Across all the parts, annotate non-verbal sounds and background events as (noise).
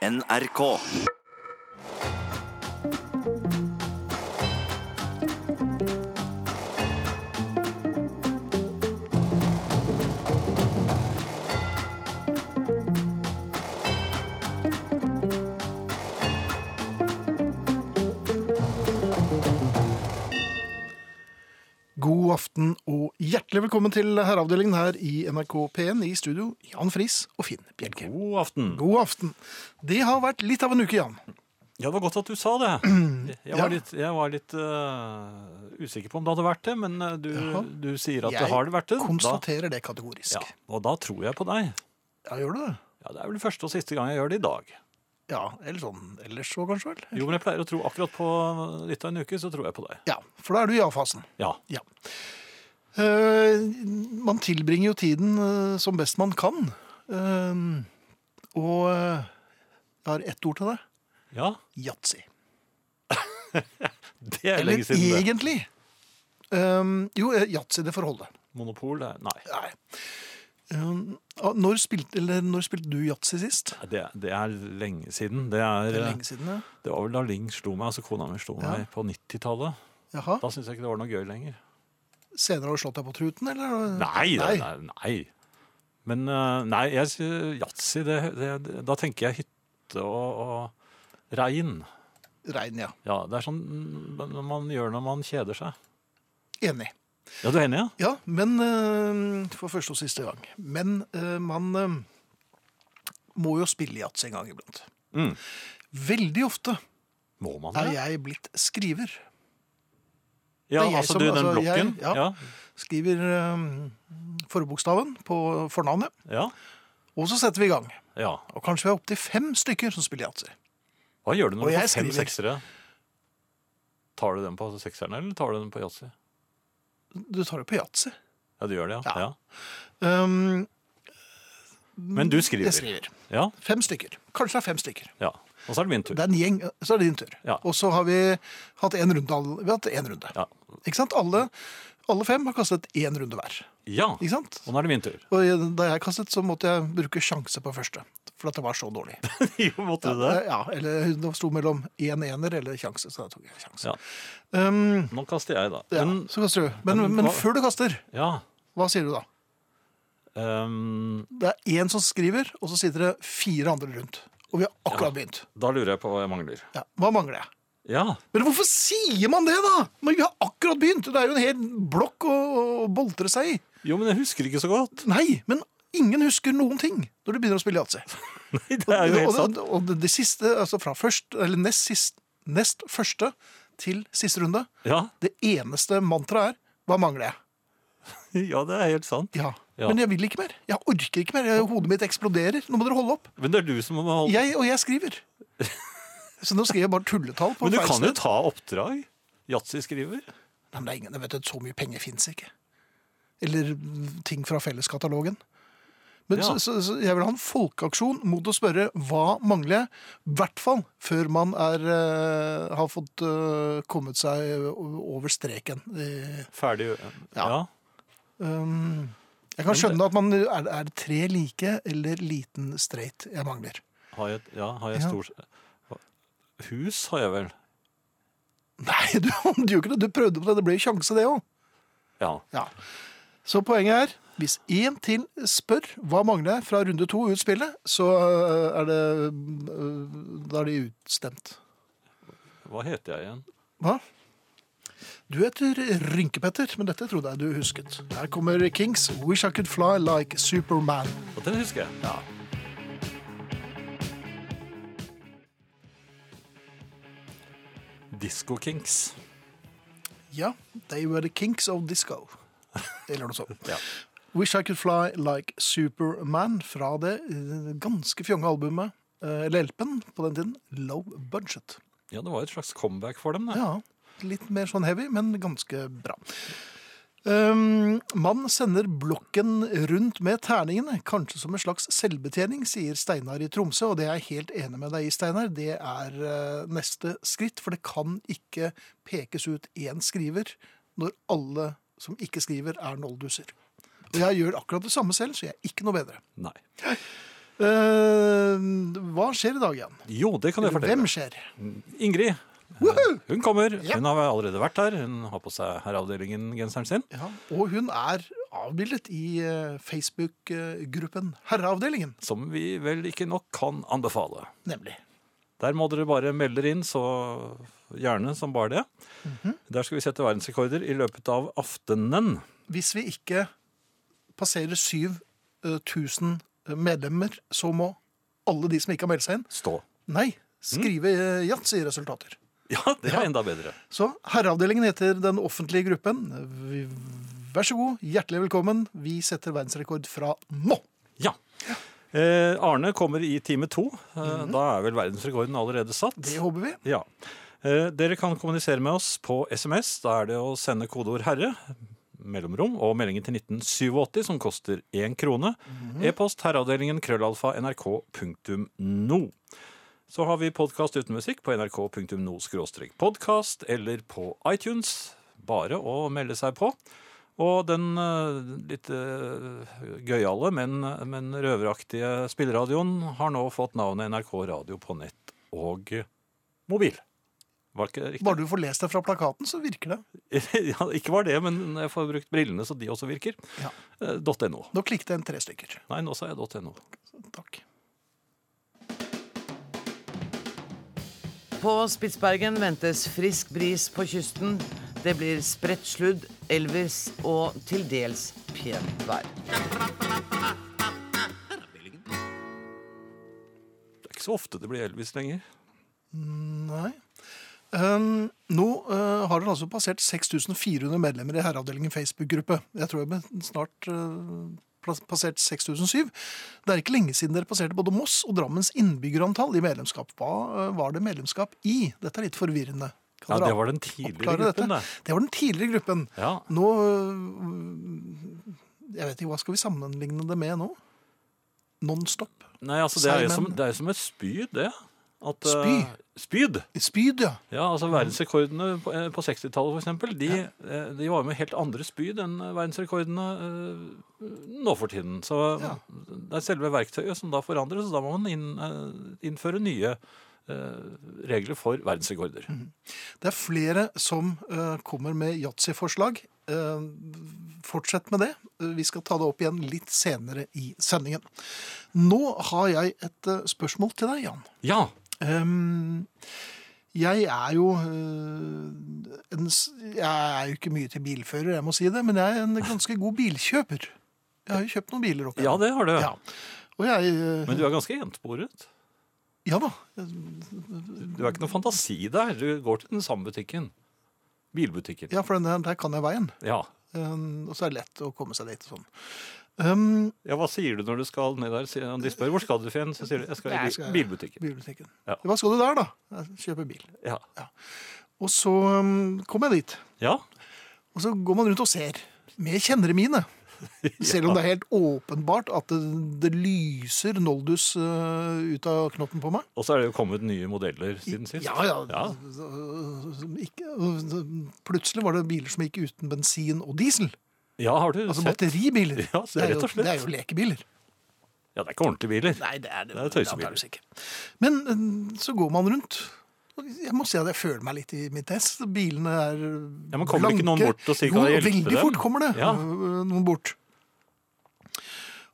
NRK. God aften og hjertelig velkommen til herreavdelingen her i NRK P1 i studio. Jan Friis og Finn Bjelke. God aften. God aften. Det har vært litt av en uke, Jan. Ja, det var godt at du sa det. (clears throat) Jeg Ja. var litt, jeg var litt uh, usikker på om det hadde vært det, men øh, du, du sier at Jeg det har det vært det. Jeg Konstaterer det kategorisk. ja, og da tror jeg på deg. Ja, gjør du det? Ja, Det er vel første og siste gang jeg gjør det i dag. Ja, eller sånn ellers så kanskje vel? Jo, men jeg pleier å tro akkurat på litt av en uke, så tror jeg på deg. Ja, for da er du i ja-fasen. Ja. Ja. Uh, man tilbringer jo tiden uh, som best man kan. Uh, og jeg har ett ord til deg. Ja, Yatzy. (laughs) det er Eller lenge siden. det. egentlig Um, Jo, yatzy, det får holde. Monopol? Nei. Nei. Ah, når, spilte, eller, når spilte du yatzy sist? Det, det er lenge siden. Det, er, Det er lenge siden, ja. det var vel da Ling slo meg, altså kona mi slo Ja. meg på 90-tallet. Da syns jeg ikke det var noe gøy lenger. Senere har du slått deg på truten, eller? Nei, Nei. nei. nei. Men øh, nei, yatzy, da tenker jeg hytte og, og regn. Regn, ja. Ja, det er sånn mm, man gjør når man kjeder seg. Enig. Ja, du er enig, ja? Ja, men eh, for første og siste gang. Men eh, man eh, må jo spille yatzy en gang iblant. Mm. Veldig ofte Må man er jeg blitt skriver. Ja, det jeg altså som- du, den altså, jeg- blokken? ja. ja. Skriver eh, forbokstaven på fornavnet, ja. og så setter vi i gang. ja. Og kanskje vi er opptil fem stykker som spiller yatzy. Hva gjør du Og når du jeg får fem skriver. seksere? Tar du den på sekserne, eller tar du den på yatzy? Du tar det på yatzy. Ja, du gjør det, ja. Ja. Um, Men du skriver. jeg skriver. Ja, Fem stykker. Kanskje det er fem stykker. ja. Og så er det min tur. Det er en gjeng, så er det din tur. Ja. Og så har vi hatt en runde. Vi har hatt en runde. Ja. Ikke sant? Alle, alle fem har kastet én runde hver. ja. Ikke sant? Og nå er det min tur. Og da jeg kastet, så måtte jeg bruke sjanse på første. For at det var så dårlig. (laughs) jo, måtte du det? Ja, eller det sto mellom én ener eller sjanse, så da tok jeg sjanse. Ja. Um, Nå kaster jeg, da. ja, Men, så kaster du. Men, men men hva- før du kaster, ja. hva sier du da? ehm, Det er én som skriver, og så sitter det fire andre rundt. Og vi har akkurat begynt. da lurer jeg på hva jeg mangler. Ja, hva mangler jeg? Ja. Men hvorfor sier man det, da? Men vi har akkurat begynt! Det er jo en hel blokk å, å boltre seg i. Jo, men jeg husker ikke så godt. Nei, men ingen husker noen ting når du begynner å spille yatzy. (laughs) Nei, det er jo helt Og, og, og det, det siste, altså fra først, eller nest, sist, nest første til siste runde, Ja, det eneste mantraet er hva mangler jeg? (laughs) ja, det er helt sant. Ja. Ja. Men jeg vil ikke mer. Jeg orker ikke mer. Jeg, hodet mitt eksploderer. Nå må dere holde opp. Men det er du som må holde Jeg og jeg skriver. (laughs) Så nå skriver jeg bare tulletall på Men du kan jo ta oppdrag. Yatzy-skriver. Nei, men det er ingen, vet du, Så mye penger fins ikke. Eller ting fra felleskatalogen. Men Ja. så, så, så jeg vil ha en folkeaksjon mot å spørre hva mangler jeg, i hvert fall før man er, uh, har fått uh, kommet seg over streken. Eh, Ferdig. Ja. Ja. um, jeg kan skjønne at man er, er tre like eller liten straight jeg mangler. Har jeg, ja, har jeg Ja. Hus har jeg vel. Nei, du, (laughs) du gjorde ikke det. Du prøvde på det. Det ble jo sjanse, det òg. Ja. Ja. Så poenget er, hvis én til spør hva mangler fra runde to ut spillet, så øh, er det øh, Da er de utstemt. Hva heter jeg igjen? Hva? Du heter Rynkepetter, men dette trodde jeg du husket. Her kommer Kings, 'Wish I Could Fly Like Superman'. Og den husker jeg. Ja. Disco Kinks. ja, they were the kinks of disco. Eller noe sånt. Ja. 'Wish I Could Fly Like Superman' fra det øh, ganske fjonge albumet, øh, eller LP-en på den tiden, 'Low Budget'. ja, det var et slags comeback for dem. Det. Ja, litt mer sånn heavy, men ganske bra. Um, man sender blokken rundt med terningene, kanskje som en slags selvbetjening, sier Steinar i Tromsø, og det er jeg helt enig med deg i, Steinar. Det er uh, neste skritt, for det kan ikke pekes ut én skriver når alle som ikke skriver, er nolduser Og jeg gjør akkurat det samme selv, så jeg er ikke noe bedre. Nei. Uh, hva skjer i dag igjen? Jo, det kan jeg fortelle. Hvem skjer? Ingrid. Woohoo! Hun kommer. Hun har allerede vært her. Hun har på seg herreavdelingen-genseren sin. Ja, og hun er avbildet i eh, Facebook-gruppen Herreavdelingen, Som vi vel ikke nok kan anbefale. nemlig. Der må dere bare melde inn, så gjerne som bare det. Mhm. Der skal vi sette verdensrekorder i løpet av aftenen. Hvis vi ikke passerer 7000 medlemmer, så må alle de som ikke har meldt seg inn, Stå. nei, skrive mm. yatzy-resultater. Ja, det er enda bedre. Så Herreavdelingen heter den offentlige gruppen. Vi- Vær så god, hjertelig velkommen. Vi setter verdensrekord fra nå. Ja. Eh, Arne kommer i time to. Eh, Da er vel verdensrekorden allerede satt. Det håper vi. Ja. Eh, dere kan kommunisere med oss på SMS. Da er det å sende kodeord 'herre', mellomrom, og meldingen til 1987, som koster én krone. E-post herreavdelingen krøllalfa nrk.no. Så har vi podkast uten musikk på nrk.no podkast, eller på iTunes. Bare å melde seg på. Og den eh, litt uh, gøyale, men, men røveraktige spilleradioen har nå fått navnet NRK Radio på nett og mobil. Var det ikke riktig? Bare du får lest det fra plakaten, så virker det. (laughs) ja, ikke var det, men jeg får brukt brillene så de også virker. Ja. Eh, .no. Nå klikket inn tre stykker. Nei, nå sa jeg .no. Takk. På Spitsbergen ventes frisk bris på kysten. Det blir spredt sludd, Elvis og til dels pent vær. Det er ikke så ofte det blir Elvis lenger. Nei. Um, nå uh, har den altså passert 6400 medlemmer i Herreavdelingen Facebook-gruppe. Jeg tror jeg snart uh, passert 6007. Det er ikke lenge siden dere passerte både Moss og Drammens innbyggerantall i medlemskap. Hva uh, var det medlemskap i? Dette er litt forvirrende. Ja, Det var den tidligere gruppen, det. Det var den tidligere gruppen. Ja. Nå uh, Jeg vet ikke, hva skal vi sammenligne det med nå? Nonstop? Nei, altså, det er jo som, som et spyd, det. At, Spy? Uh, Spyd? Spyd, ja. Ja, altså Verdensrekordene på, eh, på 60-tallet, for eksempel, de, ja. de var med helt andre spyd enn verdensrekordene uh, nå for tiden. Så Ja. det er selve verktøyet som da forandres, og da må man inn, uh, innføre nye eh, regler for verdensrekorder. Det er flere som eh, kommer med yatzy-forslag. Eh, fortsett med det. Eh, Vi skal ta det opp igjen litt senere i sendingen. Nå har jeg et eh, spørsmål til deg, Jan. Ja, Ehm, jeg er jo eh, en, Jeg er jo ikke mye til bilfører, jeg må si det, men jeg er en ganske god bilkjøper. Jeg har jo kjøpt noen biler opp ja det har du. Ja. Og jeg eh, Men du er ganske jentboret? Ja da. Du har ikke noe fantasi der. Du går til den samme butikken. Bilbutikken. Ja, for den der, der kan jeg veien. Ja. Um, og så er det lett å komme seg dit. Sånn. Um, Ja, Hva sier du når du skal ned der? De spør hvor skal du Finn? Så sier du jeg skal i skal- bilbutikken. bilbutikken. Ja. Hva skal du der, da? Jeg kjøper bil. Ja. Og så um, kommer jeg dit. ja. Og så går man rundt og ser. Med kjennere mine. (laughs) Selv om det er helt åpenbart at det, det lyser Noldus uh, ut av knotten på meg. Og så er det jo kommet nye modeller siden sist. Ja, ja. Ja. Ikke, plutselig var det biler som gikk uten bensin og diesel. Ja, har du Altså sett? batteribiler. Ja, så rett og slett. det er jo lekebiler. Ja, det er ikke ordentlige biler. Nei, det er det, Det er tøysebiler. antageligvis ikke. Men eh, så går man rundt. og Jeg må si at jeg føler meg litt i mitt ess. Bilene er Ja, men kommer det ikke noen bort og sier, «Kan jeg hjelpe veldig dem?» fort kommer det Ja. øh, noen bort.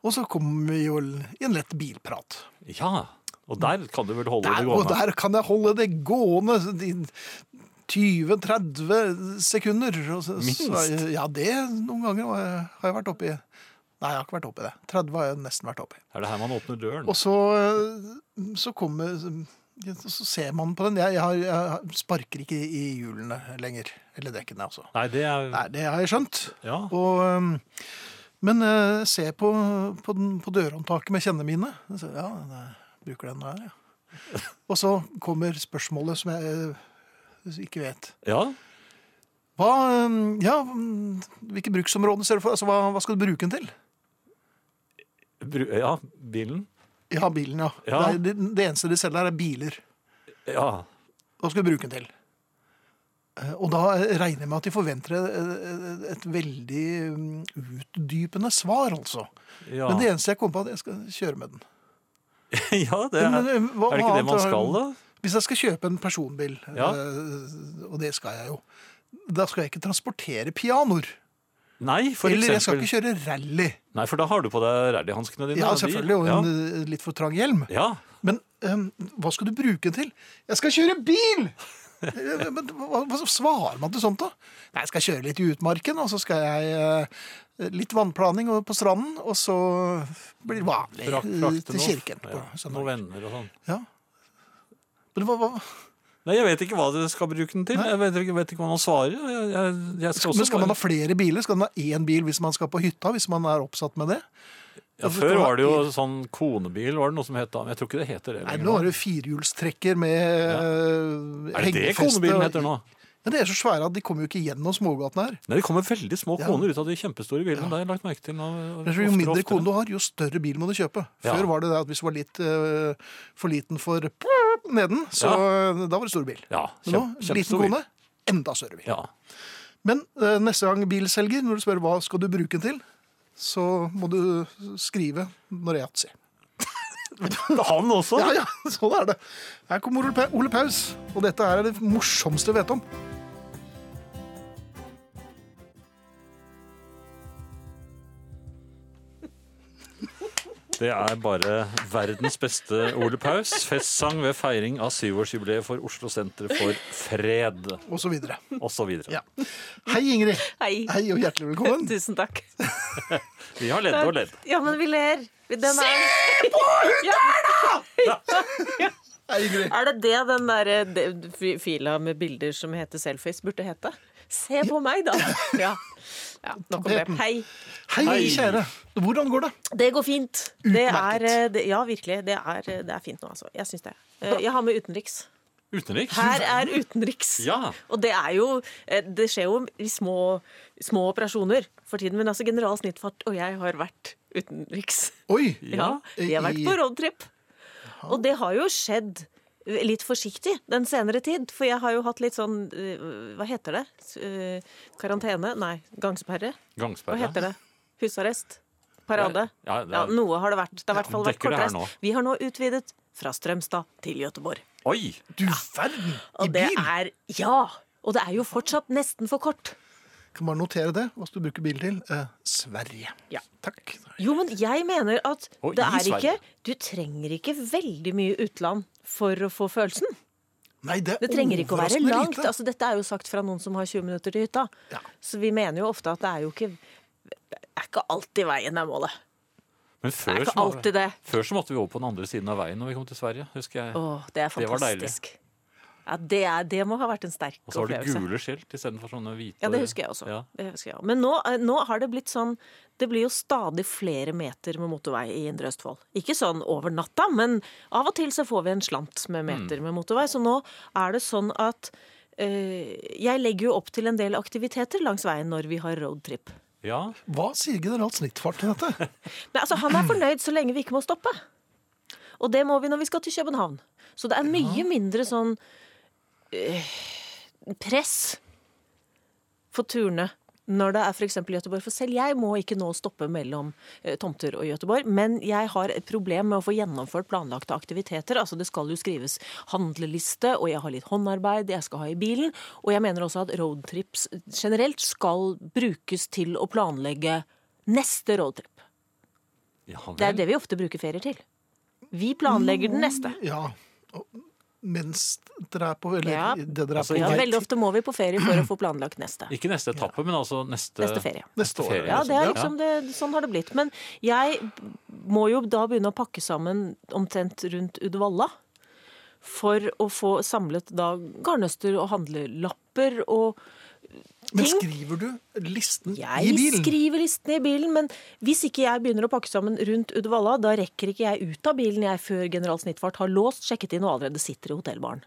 Og så kommer vi jo i en lett bilprat. Ja, og der kan du vel holde Der, det og gående? der kan jeg holde det gående i 20-30 sekunder. Så- Minst? Så, ja, det noen ganger har jeg, har jeg vært oppi. Nei, jeg har ikke vært oppi det. 30 har jeg nesten vært oppi. Er det her man åpner døren? Og så, øh, så kommer Så ser man på den. Jeg, jeg, har, jeg sparker ikke i hjulene lenger. Eller dekkene, altså. Nei, det er Nei, det har jeg skjønt. Ja. Og, øhm, men øh, se på, på, den, på dørhåndtaket med kjennene mine. Så, ja, jeg bruker den der, ja. (laughs) Og så kommer spørsmålet som jeg ikke vet. ja. Hva, ja, mm, hvilke bruksområder ser du for? Altså, hva, hva skal du bruke den til? Bru- Ja, bilen. Ja, bilen, ja. Ja. Det, er, det, det eneste de selger her, er biler. Ja. Hva skal du bruke den til? Eh, Og da regner jeg med at de forventer et, et veldig mm, utdypende svar, altså. ja. Men det eneste jeg kom på, er at jeg skal kjøre med den. (laughs) ja, det er, Men, hva er det ikke det man skal, da? Hvis jeg skal kjøpe en personbil, Ja. øh, og det skal jeg jo, da skal jeg ikke transportere pianoer. Nei, for Eller jeg skal eksempel. ikke kjøre rally. Nei, for da har du på deg rallyhanskene dine. Ja, de- selvfølgelig, og en eh, litt for trang hjelm. ja. Men eh, hva skal du bruke den til? Jeg skal kjøre bil! Eh, Men hva, hva svarer man til sånt, da? Nei, jeg skal kjøre litt i utmarken, og så skal jeg eh, litt vannplaning og- på stranden, og så blir det vanlig Frak, eh, frakte til noe- kirken. På ja, søndag. noen venner og sånn. Ja. Men hva, hva, Nei, jeg vet ikke hva dere skal bruke den til. Jeg vet ikke, vet ikke hva man svarer. Jeg, jeg, jeg skal men skal man ha flere biler? Skal man ha én bil hvis man skal på hytta, hvis man er oppsatt med det? ja, før var det jo sånn konebil, var det noe som het da. Men jeg tror ikke det heter det Nei, nå har du firehjulstrekker med ja. Er det det konebilen heter nå? Ja, de er så svære at de kommer jo ikke gjennom smågatene her. Nei, det kommer veldig små Ja. koner ut av de kjempestore bilene. Det har jeg lagt merke til. Nå, Men Jo mindre kone du har, jo større bil må du kjøpe. Ja. Før var det det at hvis du var litt uh, for liten for neden, så da var det stor bil. Ja, Men nå, kjempe, liten kone, enda større bil. Ja. Men uh, neste gang bilselger, når du spør hva skal du bruke den til, så må du skrive når jeg si. (laughs) Han også? Ja, ja, (laughs) sånn er det. Her kommer Ole Paus, og dette er det morsomste jeg vet om. Det er bare verdens beste Ole Paus. Festsang ved feiring av syvårsjubileet for Oslo Senter for fred, Og så videre. og så videre. Ja. Hei, Ingrid. Hei. Hei og hjertelig velkommen. (laughs) Tusen takk. (laughs) Vi har ledd og ledd. Ja, men vi ler. Den er... Se på hun (laughs) Hei, Ingrid. Er det det den der eh, fila med bilder som heter selfies burde hete? Se på meg, da! (laughs) Ja. ja nok om det. Hei. Hei, kjære. Hvordan går det? Det går fint. Det er, eh, det, ja, virkelig. Det er, eh, det er fint nå, altså. Jeg syns det. Eh, Jeg har med utenriks. Utenriks? Her er utenriks. Ja. Og det er jo Det skjer jo i små, små operasjoner for tiden. Men altså, general Snittfart og jeg har vært utenriks. Oi. Ja, vi har vært på roadtrip. Og det har jo skjedd litt forsiktig den senere tid. For jeg har jo hatt litt sånn eh, Hva heter det? Eh, Karantene? Nei, gangsperre? Hva heter det? Husarrest? Parade? Ja, er- Ja, noe har det vært. Det har i hvert fall vært kortreist. Vi har nå utvidet fra Strømstad til Gøteborg. Oi! Du verden! I Og det bil! er Ja! Og det er jo fortsatt nesten for kort. Kan bare notere det. Hva skal du bruke bil til? Eh, Sverige. Ja. Takk. Jo, men jeg mener at Og det i er ikke Sverige. Du trenger ikke veldig mye utland for å få følelsen. Nei, det Det trenger ikke å være overraskende langt. lite. Altså, dette er jo sagt fra noen som har 20 minutter til hytta. Ja. Så vi mener jo ofte at det er jo ikke Det er ikke alltid veien er målet. Men Det er før ikke så, alltid det. før så måtte vi over på den andre siden av veien når vi kom til Sverige. husker jeg. Åh, det er Det var deilig. fantastisk. Ja, det, er, det må ha vært en sterk opplevelse. Og så var det opplevelse. gule skilt istedenfor sånne hvite. Ja, det husker jeg også. Ja. Det husker jeg. også. Men nå, eh, nå har det blitt sånn Det blir jo stadig flere meter med motorvei i Indre Østfold. Ikke sånn over natta, men av og til så får vi en slant med meter med motorvei. Så nå er det sånn at øh, Jeg legger jo opp til en del aktiviteter langs veien når vi har roadtrip. ja. Hva sier general Snittfart til dette? (laughs) Nei, altså, han er fornøyd så lenge vi ikke må stoppe. Og det må vi når vi skal til København. Så det er mye mindre sånn eh, press for turene når det er f.eks. Göteborg. For selv jeg må ikke nå stoppe mellom eh, tomter og Göteborg. Men jeg har et problem med å få gjennomført planlagte aktiviteter. Altså Det skal jo skrives handleliste, og jeg har litt håndarbeid jeg skal ha i bilen. Og jeg mener også at roadtrips generelt skal brukes til å planlegge neste roadtrip. ja Det er det vi ofte bruker ferier til. Vi planlegger den neste. Ja. Mens dere er på Eller Ja. det dere er Altså, på Ja, veldig ofte må vi på ferie for å (clears throat) få planlagt neste. Ikke neste etappe, men altså neste, Neste ferie. Neste år, ferie. Ja, det er Ja. liksom det, sånn har det blitt. Men jeg må jo da begynne å pakke sammen omtrent rundt Uddevalla. For å få samlet da garnnøster og handlelapper og Men skriver du listen i bilen? Jeg skriver listen i bilen, men hvis ikke jeg begynner å pakke sammen rundt Uddevalla, da rekker ikke jeg ut av bilen jeg før General Snittfart har låst, sjekket inn og allerede sitter i hotellbaren.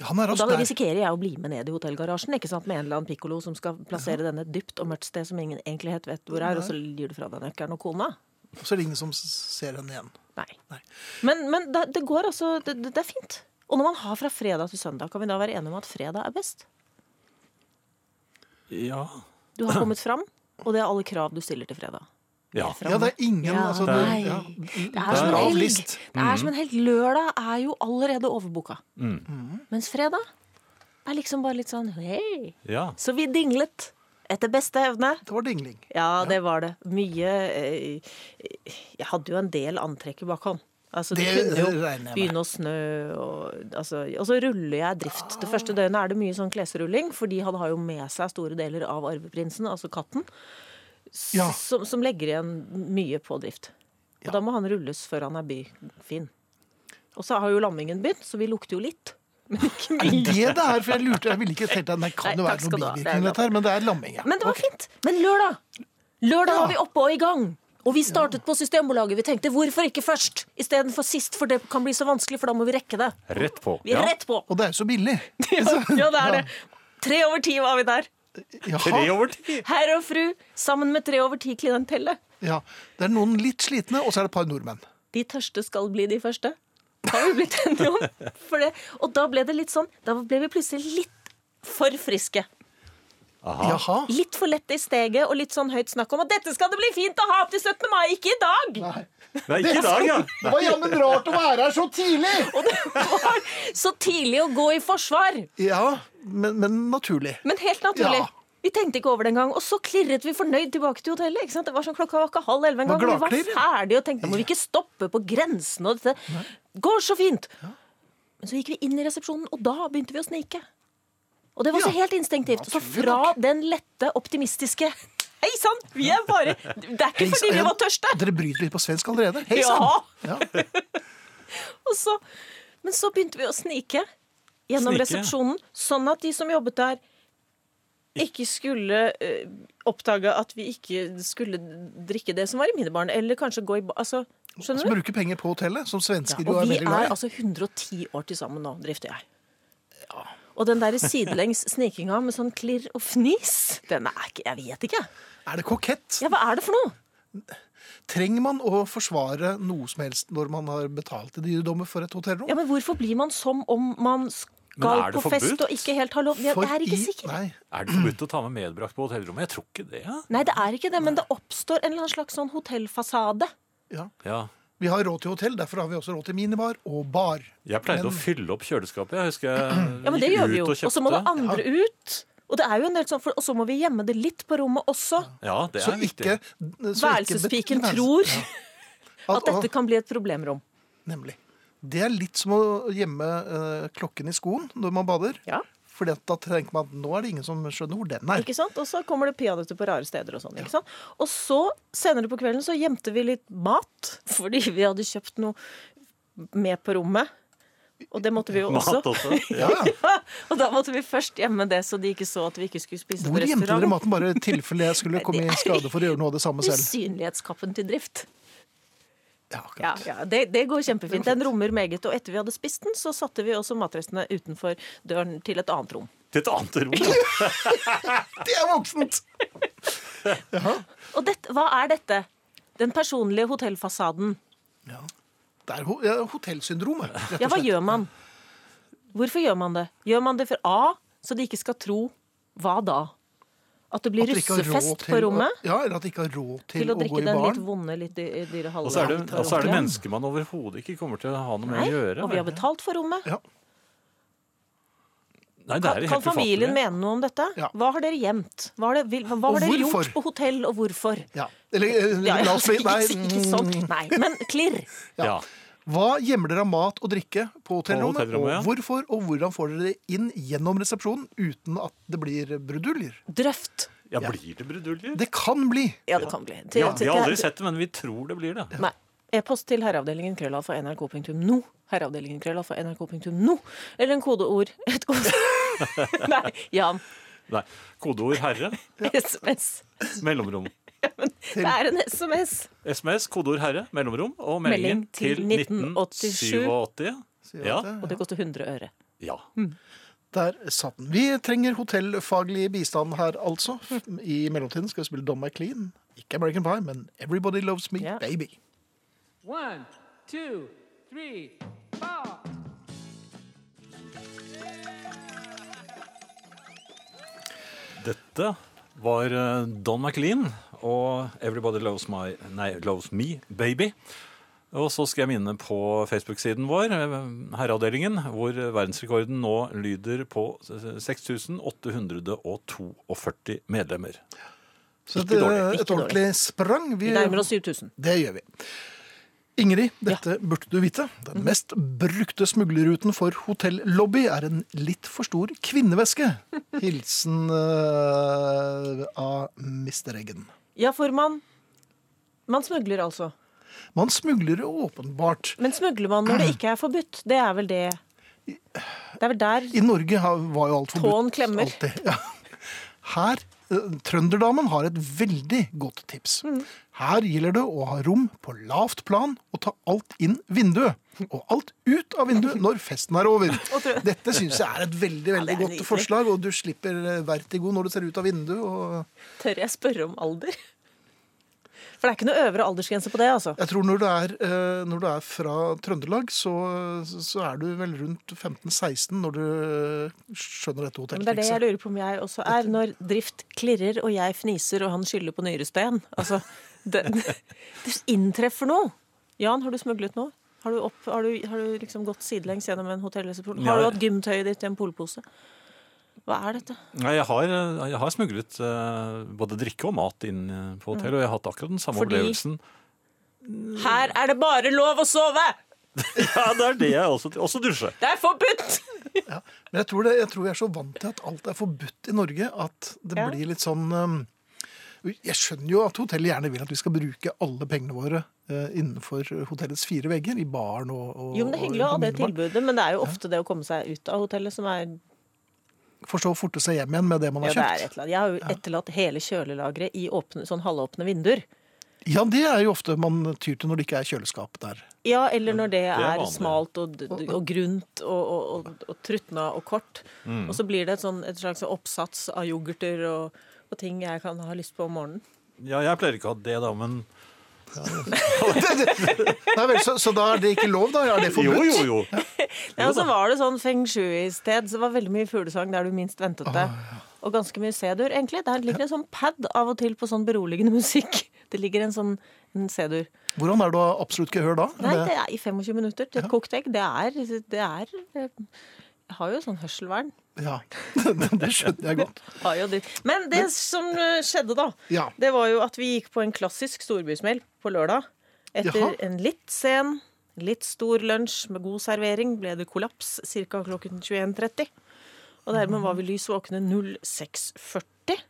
Ja, Han er Og da risikerer jeg å bli med ned i hotellgarasjen ikke sant, med en eller annen pikkolo som skal plassere denne dypt og mørkt sted som ingen egentlig helt vet hvor er, og så gir du fra deg nøkkelen og kona. Så er det ingen som ser henne igjen. Nei. Nei. Men, men det, det går altså det, det er fint. Og når man har fra fredag til søndag, kan vi da være enige om at fredag er best? Ja. Du har kommet fram, og det er alle krav du stiller til fredag. Ja. Ja, det er ingen Ja, altså, det, ja, Det det er som en helg. Det er som en helg. Lørdag er jo allerede overboka. Mens fredag er liksom bare litt sånn hei. ja. Så vi dinglet etter beste evne. Det var dingling. Ja, det var det. Mye eh, Jeg hadde jo en del antrekk i bakhånd. Altså, det, Det kunne jo begynne å snø, og, altså, og så ruller jeg drift. Det første døgnet er det mye sånn klesrulling, fordi han har jo med seg store deler av arveprinsen, altså katten, Ja. som, som legger igjen mye på drift. Og da må han rulles før han er byfin. Og så har jo lammingen begynt, så vi lukter jo litt. (laughs) Men ikke Er det det det er? For jeg lurte, jeg ville ikke tenkt at det kan jo være noen noe du ha. Det er bivirkning, dette her, men det er lamming, ja. Men det var okay. fint. Men lørdag Lørdag Ja. var vi oppe og i gang. Og vi startet på Systembolaget. Vi tenkte hvorfor ikke først istedenfor sist, for det kan bli så vanskelig, for da må vi rekke det. Rett på. Vi er Ja. rett på. Og det er jo så billig. (laughs) Ja, det er det. Tre over ti var vi der. Tre over ti. Herr og fru sammen med tre over ti-klientellet. Ja. Det er noen litt slitne, og så er det et par nordmenn. De tørste skal bli de første. Har vi blitt enige om. For det. Og da ble det litt sånn Da ble vi plutselig litt for friske. Aha. Jaha. Litt for lett i steget og litt sånn høyt snakk om at dette skal det bli fint å ha til 17. mai, ikke i dag! Nei. Nei, ikke i dag, ja. Det var jammen rart å være her så tidlig! (laughs) Og det var så tidlig å gå i forsvar. Ja, men, men naturlig. Men helt naturlig. Ja. Vi tenkte ikke over det engang. Og så klirret vi fornøyd tilbake til hotellet. ikke sant? Det var sånn Klokka var ikke halv elleve engang. Var Vi var ferdige og tenkte må vi ikke stoppe på grensen. Og dette går så fint. Men så gikk vi inn i resepsjonen, og da begynte vi å snike. Og det var så Ja. helt instinktivt. Så fra den lette, optimistiske (laughs) Hei sann! Vi er bare Det er ikke fordi vi var tørste. Dere bryter litt på svensk allerede. Hei sann! Ja. Ja. (laughs) Og så, men så begynte vi å snike gjennom Snike? resepsjonen, sånn at de som jobbet der, ikke skulle uh, oppdage at vi ikke skulle drikke det som var i minibaren, eller kanskje gå i ba... Altså, skjønner du? bruker penger på hotellet, som svensker ja, og er vi veldig glad er altså 110 år til sammen nå, drifter jeg. Og den der sidelengs snikinga med sånn klirr og fnis, den er ikke Jeg vet ikke. Er det kokett? Ja, hva er det for noe? Trenger man å forsvare noe som helst når man har betalt i dyredommer for et hotellrom? Ja, men Hvorfor blir man som om man skal på forbudt? fest og ikke helt har lov? Jeg, jeg er ikke i- sikker. Nei. Er det forbudt å ta med medbrakt på hotellrommet? Jeg tror ikke det. Ja. Nei, det er ikke det, men det oppstår en eller annen slags sånn hotellfasade. Ja. Ja. Vi har råd til hotell, derfor har vi også råd til minibar og bar. Jeg pleide Men- å fylle opp kjøleskapet. Jeg husker jeg Ja, men det gjør vi jo. og Og så må det andre andre ut. Og det er jo en del sånn, for, og så må vi gjemme det litt på rommet også. Ja, det Så er viktig. ikke så Værelsespiken ikke... tror Ja. (laughs) at dette kan bli et problemrom. Nemlig. Det er litt som å gjemme eh, klokken i skoen når man bader. Ja, For da tenker man at nå er det ingen som skjønner hvor den er. ikke sant? Og så kommer det peanøtter på rare steder og sånn. ikke sant? Og så, senere på kvelden, så gjemte vi litt mat, (laughs) fordi vi hadde kjøpt noe med på rommet. Og det måtte vi jo også. Mat også. (laughs) Ja. og da måtte vi først gjemme det, så de ikke så at vi ikke skulle spise Hvor på gjemte dere maten bare i tilfelle jeg skulle (laughs) komme i skade for å gjøre noe av det samme selv? Usynlighetskappen til drift. Ja, Ja, ja det, det går kjempefint. Den rommer meget. Og etter vi hadde spist den, så satte vi også matrestene utenfor døren til et annet rom. Til et annet rom. (laughs) Det er voksent! Og dette, hva er dette? Den personlige hotellfasaden. Ja. Det er ho ja, hotellsyndromet. Ja, hva gjør man? Hvorfor gjør man det? Gjør man det for A, så de ikke skal tro Hva da? At det blir At russefest på på å- rommet? Ja, eller at de ikke har råd til, Til å å, gå drikke i den litt baren. vonde, litt dy- dyre halve. Og så er det, halve så er det mennesker man overhodet ikke kommer til å ha noe med Nei, å gjøre. og vi har betalt for rommet. Ja. Nei, det Kan, er kan helt familien mene noe om dette? Ja. Hva har dere gjemt? Hva har, det, vil- hva har dere gjort på hotell, og hvorfor? ja. Eller eh, Ja, la oss bli (laughs) Nei. ikke sånn. Nei, men klirr. Ja. Hva gjemmer dere av mat og drikke på hotellrommet? hotellrommet, ja. Og hvorfor og hvordan får dere det inn gjennom resepsjonen uten at det blir bruduljer? Drøft. ja, blir det bruduljer? Det kan bli. Ja, det kan bli. Vi Til, har, vi har aldri sett det, men vi tror det blir det. Nei. E-post til herreavdelingen krøllalfa nrk.no. Herreavdelingen krøllalfa nrk.no. Eller en kodeord. (laughs) Et kode... (laughs) Nei, Jan. Nei. Kodeord 'herre', (laughs) SMS. mellomrom. Det er en SMS. SMS, kodeord 'herre', mellomrom, og Melding til til 1987. 1987. sier Ja. at det- Og det koster 100 øre. Ja. Der satt den. Vi trenger hotellfaglig bistand her, altså. I mellomtiden skal vi spille Don McLean. Ikke American Pie, men Everybody Loves Me, Ja. Baby. One, two, three, four. Dette var eh, Don McLean og 'Everybody Loves, my, nei, loves Me Baby'. Og så skal jeg minne på Facebook-siden vår, eh, Herreavdelingen, hvor verdensrekorden nå lyder på 6842 medlemmer. Så det ikke et ordentlig sprang. Vi nærmer oss 7000. Det gjør vi. Ingrid, dette burde du vite. Den mest brukte smuglerruten for hotellobby er en litt for stor kvinneveske. (laughs) Hilsen uh, av Mr. Eggen. Ja, for man Man smugler altså. Man smugler åpenbart. Men smugler man når det ikke er forbudt? Det er vel det Det er vel der I Norge var jo alt forbudt. Tåen klemmer. alltid. Ja. Her, eh, Trønderdamen har et veldig godt tips. Mm. Her gjelder det å ha rom på lavt plan og ta alt inn vinduet. Og alt ut av vinduet når festen er over. (laughs) Dette syns jeg er et veldig veldig er godt nydelig. forslag, og du slipper eh, vertigo når du ser ut av vinduet. Og Tør jeg spørre om alder? (laughs) For det er ikke noe øvre aldersgrense på det, altså. jeg tror når du er, eh, når du er fra Trøndelag, så, så er du vel rundt 15-16 når du skjønner dette Men det er det jeg lurer på om jeg også er, når drift klirrer og jeg fniser og han skylder på nyresten. Altså, (laughs) det, (laughs) det inntreffer noe. Jan, har du smuglet noe? Har du, opp, har du, har du liksom gått sidelengs gjennom en hotellresepsjon? Har du hatt gymtøyet ditt i en polpose? Hva er dette? Nei, jeg har, jeg har smuglet uh, både drikke og mat inn eh, på hotell, og jeg har hatt akkurat den samme Fordi- opplevelsen. Her er det bare lov å sove! (laughs) Ja, det er det jeg også Også dusje. Det er forbudt! Men jeg tror, det, jeg tror jeg er så vant til at alt er forbudt i Norge, at det Ja. blir litt sånn um, Jeg skjønner jo at hotellet gjerne vil at vi skal bruke alle pengene våre eh, innenfor hotellets fire vegger, i baren og, og Jo, men Det er hyggelig å ha det tilbudet, men det er jo ofte det å komme seg ut av hotellet som er For så å forte seg hjem igjen med det man Ja, har det er et kjøpt. eller annet. Jeg har jo etterlatt hele kjølelageret i åpne, sånn halvåpne vinduer. Ja, det er jo ofte man tyr til når det ikke er kjøleskap der. Ja, eller når det er er, smalt og, og grunt og, og, og, og trutna og kort. Mm. Og så blir det et, sånn, et slags oppsats av yoghurter og, og ting jeg kan ha lyst på om morgenen. Ja, jeg pleier ikke å ha det, da, men (laughs) Nei vel, så, så da er det ikke lov, da? Er det forbudt? jo, jo. jo. (laughs) (laughs) Ja, og så var det sånn feng shui-sted, så det var veldig mye fuglesang der du minst ventet det. Og ganske mye C-dur, egentlig. Det ligger en sånn pad av og til på sånn beroligende musikk. Det ligger en sånn en C-dur. Hvordan er det å absolutt gehør da? Nei, det- er i 25 minutter til et kokt egg. Det er, det er Jeg har jo sånn hørselvern. Ja, (laughs) det skjønner jeg godt. (laughs) Har jo det. Men det som eh, skjedde, da, Ja. det var jo at vi gikk på en klassisk storbysmell på lørdag. Etter Jaha. en litt sen, litt stor lunsj med god servering ble det kollaps ca. klokken 21.30. Og dermed var vi lys våkne 06.40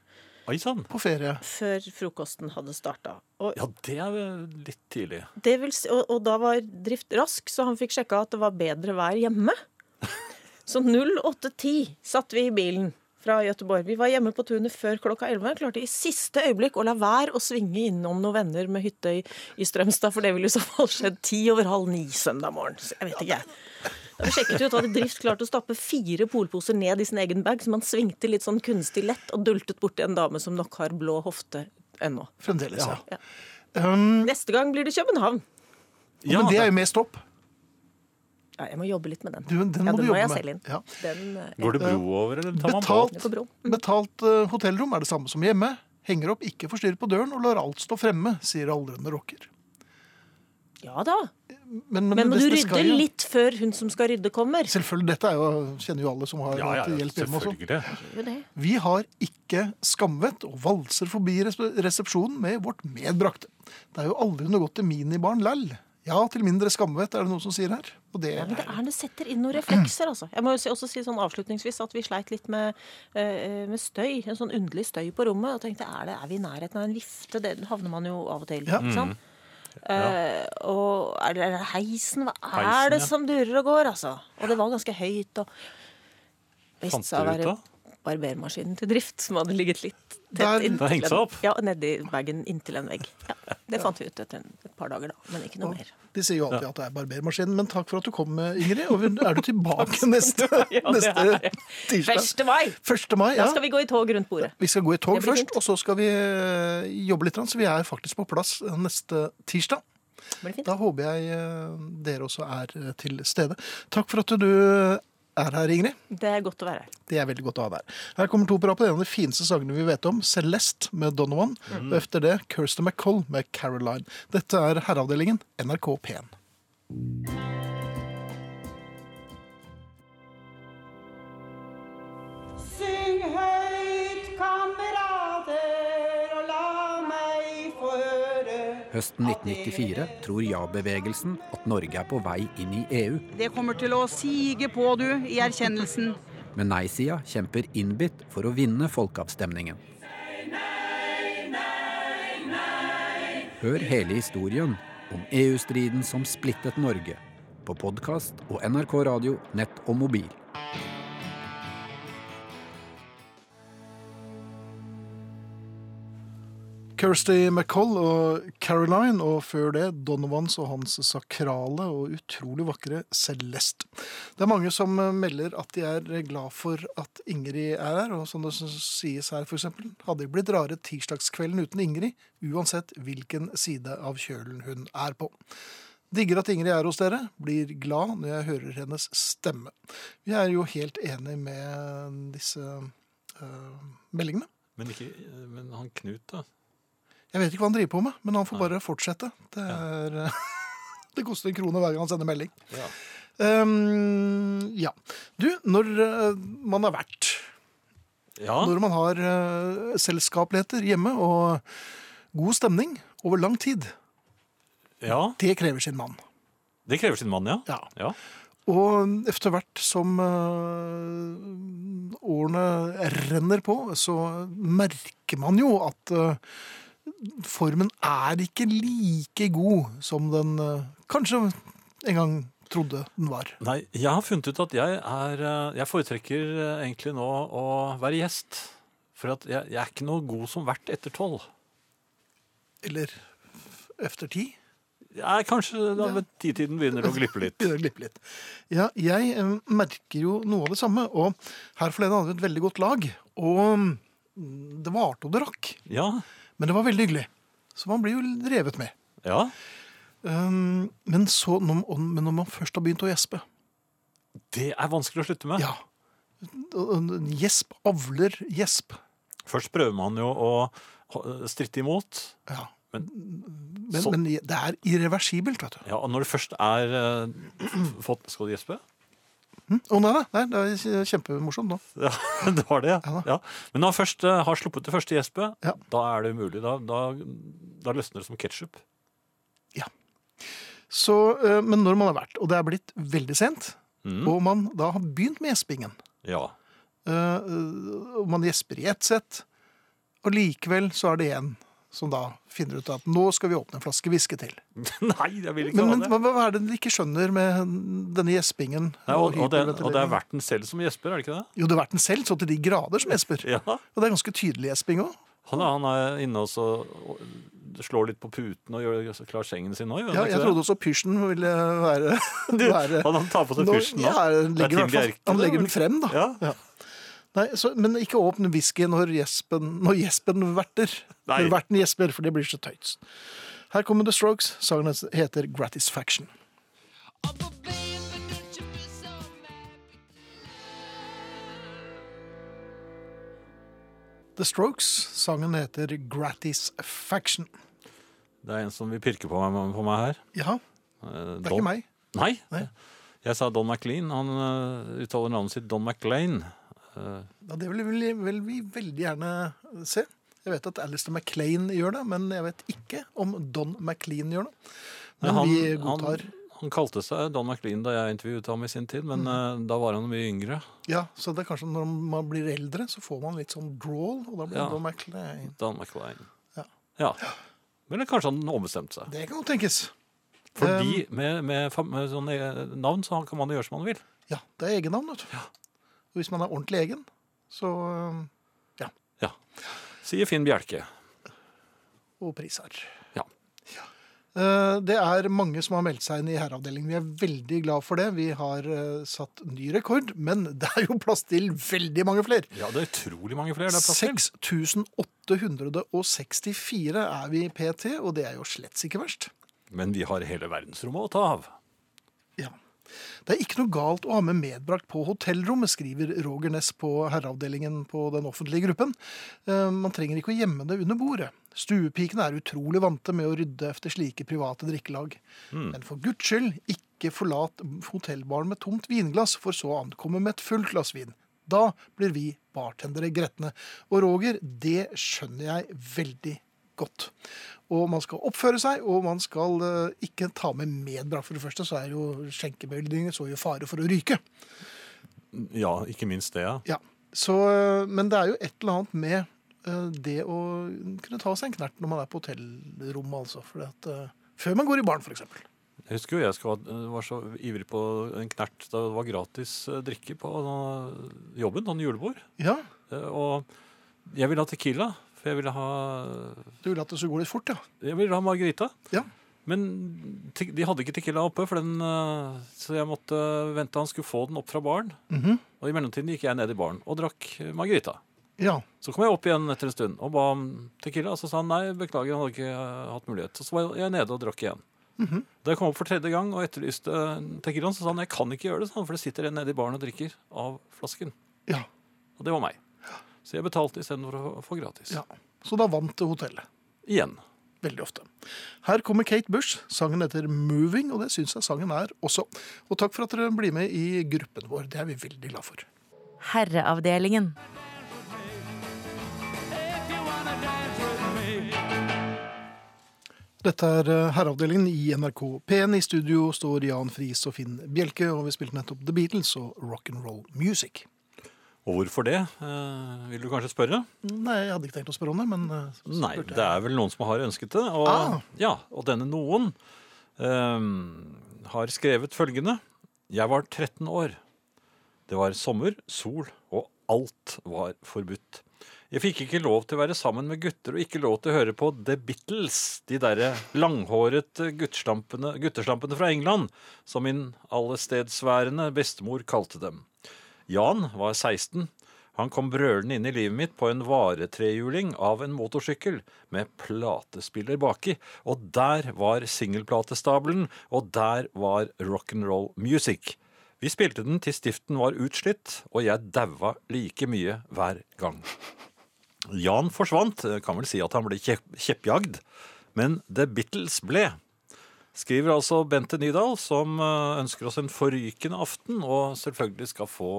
Oi sann. På ferie. før frokosten hadde starta. Ja, det er litt tidlig. det vil, si- og, og da var Drift rask, så han fikk sjekka at det var bedre vær hjemme. Så 08.10 satt vi i bilen fra Gøteborg. Vi var hjemme på tunet før klokka 11. Klarte i siste øyeblikk å la være å svinge innom noen venner med hytte i, i Strømstad, for det ville i så fall skjedd ti over halv ni søndag morgen. Så jeg vet ikke, jeg. Da vi sjekket ut, hadde Drift klart å stappe fire polposer ned i sin egen bag, så man svingte litt sånn kunstig lett og dultet borti en dame som nok har blå hofte ennå. Fremdeles, ja. Ja. Um, Neste gang blir det København. Ja, men det er jo med stopp. Ja, jeg må jobbe litt med den. Du, den ja, må du må jobbe jeg med. selge inn. Ja. Den, ja. Går det bro over, eller tar man Betalt, båt? på bro. betalt uh, hotellrom er det samme som hjemme. Henger opp, ikke forstyrr på døren og lar alt stå fremme, sier aldrende rocker. Ja da. Men, Men må det- du rydde skal ja. litt før hun som skal rydde, kommer? Selvfølgelig, dette er jo, kjenner jo alle som har Ja, ja, hjelp hjemme. Også. Vi har ikke skamvett og valser forbi resepsjonen med vårt medbrakte. Det er jo aldri noe godt til minibarn lell. Ja, til mindre skamvett, er det noen som sier her. Og det, Ja, men det, er, det setter inn noen reflekser, altså. Jeg må jo også si sånn avslutningsvis at vi sleit litt med, eh, med støy. En sånn underlig støy på rommet. Og tenkte er, det, er vi i nærheten av en vifte? Det havner man jo av og til. Ja. Ikke sant? Eh, og er det, er det heisen? Hva er Heisen, det ja. som durer og går, altså? Og det var ganske høyt. og Fant dere ut da? Barbermaskinen til drift som hadde ligget litt tett inntil en- opp? Ja, nedi bagen inntil en vegg. Ja, det fant vi ut etter en, et par dager, da. Men ikke noe mer. de sier jo alltid at det er barbermaskinen, men takk for at du kom, Ingrid. Og (laughs) er du tilbake neste, (laughs) Ja, neste er tirsdag? 1. mai! 1. mai, ja. Da skal vi gå i tog rundt bordet. Vi skal gå i tog først, fint. og så skal vi eh, jobbe litt, så vi er faktisk på plass neste tirsdag. Det blir fint. Da håper jeg eh, dere også er eh, til stede. Takk for at du er her, Ingrid. Det er godt å være her. Det er veldig godt å ha deg her. Her kommer to på rappen. En av de fineste sangene vi vet om. Celeste med Donovan. Og efter det Kirsten MacColl med Caroline. Dette er Herreavdelingen, NRK P1. Høsten 1994 tror ja-bevegelsen at Norge er på vei inn i EU. Det kommer til å sige på, du, i erkjennelsen. Men nei-sida kjemper innbitt for å vinne folkeavstemningen. Hør hele historien om EU-striden som splittet Norge. På podkast og NRK radio, nett og mobil. Kirsty McColl og Caroline, og før det Donovans og hans sakrale og utrolig vakre Celeste. Det er mange som eh, melder at de er glad for at Ingrid er her, og som det sies her, eksempel, hadde det blitt rare tirsdagskvelden uten Ingrid, uansett hvilken side av kjølen hun er på. Digger at Ingrid er hos dere, blir glad når jeg hører hennes stemme. Vi er jo helt enig med disse øh, meldingene. Men, ikke, men han Knut, da? Jeg vet ikke hva han driver på med, men han får bare fortsette. Det, er, (laughs) det koster en krone hver gang han sender melding. Ja. Um, ja. Du, når eh, man har vært, ja. når man har uh, selskapeligheter hjemme og god stemning over lang tid, ja. det krever sin mann. Det krever sin mann, ja. Ja. ja. Og etter hvert som uh, årene renner på, så merker man jo at eh, formen er ikke like god som den eh, kanskje en gang trodde den var. Nei, jeg har funnet ut at jeg er eh, Jeg foretrekker eh, egentlig nå å være gjest. For at jeg, jeg er ikke noe god som vert etter tolv. Eller efter ti. Er kanskje da ved titiden begynner å glippe litt. (laughs) Begynner å glippe litt. Ja, jeg merker jo noe av det samme. Og her forleden hadde vi et veldig godt lag. Og mm, det varte og det rakk. Ja, Men det var veldig hyggelig. Så man blir jo revet med. ja. Um, men, så, når, men når man først har begynt å gjespe Det er vanskelig å slutte med. Ja. Gjesp avler gjesp. Først prøver man jo å stritte imot. Ja. Men, Men, men det er irreversibelt, vet du. ja, og når det først er uh, (clears throat) fått Skal du gjespe? Å nei, nei, nei, det er kjempemorsomt nå. Ja, (laughs) det var det, Ja ja. ja. Men når han først eh, har sluppet det første gjespet, Ja. da er det umulig. Da, da, da løsner det som ketsjup. Så, eh, men når man har vært, og det er blitt veldig sent, Mm. og man da har begynt med gjespingen Ja. eh, og man gjesper i ett sett, og likevel så er det en som da finner ut at nå skal vi åpne en flaske whisky til. (laughs) Nei, jeg vil ikke Men, ha men det. hva, hva er det de ikke skjønner med denne gjespingen? Nei, og, og, det, og det er verten selv som gjesper, er det ikke det? Jo, det er verten selv, så til de grader som gjesper. Ja. Og det er ganske tydelig gjesping òg. Han, han er inne og og slår litt på puten og gjør klar sengen sin òg? Ja, jeg jeg det? trodde også pysjen ville være, (laughs) være Han, han tar på seg pysjen nå. Ja, han er legger, den frem, da. Ja. Nei, så, men ikke åpne whisky når gjespen, når gjespen verter. Nei. Når verten gjesper, for det blir så tøyt. Her kommer The Strokes. Sangen heter Gratisfaction. The Strokes. Sangen heter Gratisfaction. Det er en som vil pirke på meg, på meg her. Ja, Eh, det er ikke meg. Nei. Nei. Jeg sa Don McLean. Han eh, uttaler navnet sitt Don McLean. Eh, Ja, det vil vi, vil vi veldig gjerne se. Jeg vet at Alistair MacLean gjør det, men jeg vet ikke om Don MacLean gjør det. Men han, vi godtar. han, han kalte seg Don McLean da jeg intervjuet ham i sin tid, men eh, da var han mye yngre. Ja, så det er kanskje når man blir eldre, så får man litt sånn drawl, og da blir Ja. Don MacLean. Don McLean. Ja. ja. Eller kanskje han ombestemte seg. Det kan jo tenkes. Fordi med, med, med sånne eh, navn så kan man gjøre som man vil. Ja, det er egennavn, vet du. Og hvis man er ordentlig egen, så ja. Ja. Sier Finn Bjelke. Og priser. Ja. ja. Det er mange som har meldt seg inn i herreavdelingen. Vi er veldig glad for det. Vi har eh, satt ny rekord, men (laughs) det er jo plass til veldig mange flere. Ja, det er utrolig mange flere det er plass til. 6864 er vi pt, og det er jo slett ikke verst. Men vi har hele verdensrommet å ta av. Det er ikke noe galt å ha med medbrakt på hotellrommet, skriver Roger Ness på herreavdelingen på den offentlige gruppen. Eh, Man trenger ikke å gjemme det under bordet. Stuepikene er utrolig vante med å rydde efter slike private drikkelag. Men for guds skyld, ikke forlat hotellbaren med tomt vinglass, for så å ankomme med et fullt glass vin. Da blir vi bartendere gretne. Og Roger, det skjønner jeg veldig godt. Og man skal oppføre seg, og man skal eh, ikke ta med medbrakt. For det første så er jo skjenkebevilgninger så jo fare for å ryke. Ja, ikke minst det, ja. Ja. Så, eh, men det er jo et eller annet med eh, det å kunne ta seg en knert når man er på hotellrommet, altså. For at, før man går i baren, f.eks. Jeg husker jo jeg skulle, var så ivrig på en knert da det var gratis drikke på jobben, sånn julebord. Ja, Og jeg ville ha tequila, for jeg ville ha, du ville at det skulle gå litt fort, ja. jeg ville ha margarita. Ja. Men de hadde ikke tequila oppe, den, eh, så jeg måtte vente han skulle få den opp fra baren. Mhm. Og i mellomtiden gikk jeg ned i baren og drakk margarita. Ja. Så kom jeg opp igjen etter en stund og ba om tequila. Og så sa han nei, beklager, han hadde ikke eh, hatt mulighet. Så var jeg nede og drakk igjen. Da jeg kom opp for tredje gang og etterlyste tequilaen, så sa han jeg kan ikke gjøre det, for det sitter en nede i baren og drikker av flasken. ja. Og det var meg. Så jeg betalte istedenfor å få gratis. ja. Så da vant hotellet. Igjen. Veldig ofte. Her kommer Kate Bush. Sangen heter 'Moving', og det syns jeg sangen er også. Og takk for at dere blir med i gruppen vår. Det er vi veldig glad for. Herreavdelingen. Dette er eh, Herreavdelingen i NRK P1. I studio står Jan Friis og Finn Bjelke, og vi spilte nettopp The Beatles og Rock'n'Roll Music. Og hvorfor det, eh, vil du kanskje spørre? Nei, jeg hadde ikke tenkt å spørre om det, men eh, Nei, det er vel noen som har ønsket det. Og, Ah. ja, og denne noen eh, har skrevet følgende. Jeg var 13 år. Det var sommer, sol, og alt var forbudt. Jeg fikk ikke lov til å være sammen med gutter og ikke lov til å høre på The Beatles, de derre gutteslampene, gutteslampene fra England, som min allestedsværende bestemor kalte dem. Jan var 16. Han kom brølende inn i livet mitt på en varetrehjuling av en motorsykkel med platespiller baki, og der var singelplatestabelen, og der var rock'n'roll music. Vi spilte den til stiften var utslitt, og jeg daua like mye hver gang. Jan forsvant, kan vel si at han ble kjeppjagd, men The Beatles ble. Skriver altså Bente Nydal, som eh, ønsker oss en forrykende aften, og selvfølgelig skal få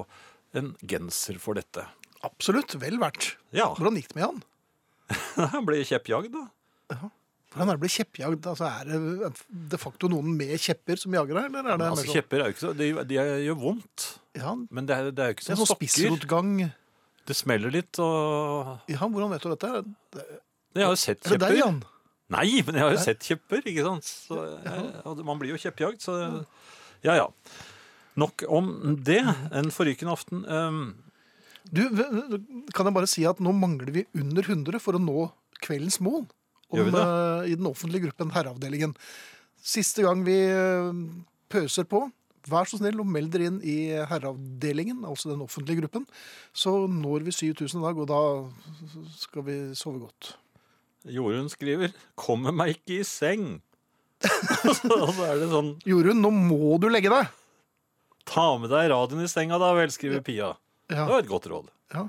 en genser for dette. Absolutt. Vel verdt. Ja, Hvordan gikk det med han? (laughs) han ble kjeppjagd, da. Ja. Hvordan er det å bli kjeppjagd? Altså, er det de facto noen med kjepper som jager deg, eller er det Altså, sånn kjepper er jo ikke så De, de gjør vondt, Ja, men det er, det er jo ikke det som sånn stokker. spissrotgang. Det smeller litt, og Ja, hvordan vet du dette? Jeg har jo sett Er det deg, Jan? Nei, men jeg har jo sett kjepper, ikke sant? Så, jeg, man blir jo kjeppjagd, så Ja, ja. Nok om det. En forrykende aften. Um, Du, kan jeg bare si at nå mangler vi under 100 for å nå kveldens mål om, eh, i den offentlige gruppen Herreavdelingen. Siste gang vi eh, pøser på, vær så snill og meld dere inn i Herreavdelingen, altså den offentlige gruppen. Så når vi 7000 i dag, og da skal vi sove godt. Jorunn skriver 'Kommer meg ikke i seng'. (laughs) og så er det sånn Jorunn, nå må du legge deg! 'Ta med deg radioen i senga, da vel', skriver Pia. Det var et godt råd. ja.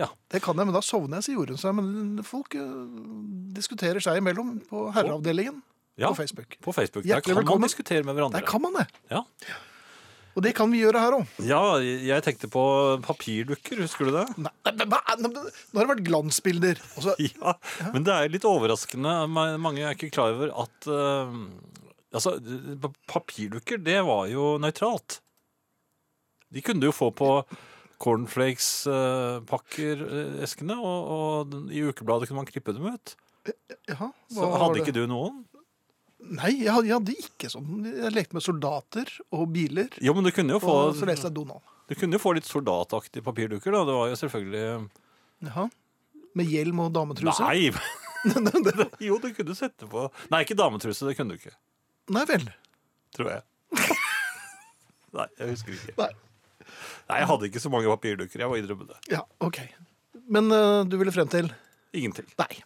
Ja. Det kan jeg, men da sovner jeg, sier Jorunn. seg. men folk uh, diskuterer seg imellom på Herreavdelingen Ja, på Facebook. på Facebook. Der kan man velkommen. diskutere med hverandre. Der kan man det. Ja. Og det kan vi gjøre her òg. ja, jeg tenkte på papirdukker, husker du det? Nei, nå har det vært glansbilder. Og (laughs) Ja, Ja, men det er litt overraskende. Mange er ikke klar over at uh, Altså, papirdukker, det var jo nøytralt. De kunne du jo få på cornflakes-pakker-eskene, og, og i ukebladet kunne man klippe dem ut. jaha, Så hadde ikke du noen? Nei, jeg hadde, jeg hadde ikke sånn. Jeg lekte med soldater og biler. Jo, men du kunne jo få, Og så leste jeg Donald. du kunne jo få litt soldataktige papirdukker, da. Det var jo selvfølgelig Jaha. Med hjelm og dametruse? Nei! (laughs) (laughs) jo, du kunne sette på Nei, ikke dametruse. Det kunne du ikke. Nei vel. Tror jeg. (laughs) Nei, jeg husker ikke. Nei. Nei, jeg hadde ikke så mange papirdukker. Jeg må innrømme det. Ja, OK. Men eh, du ville frem til Ingenting. Nei.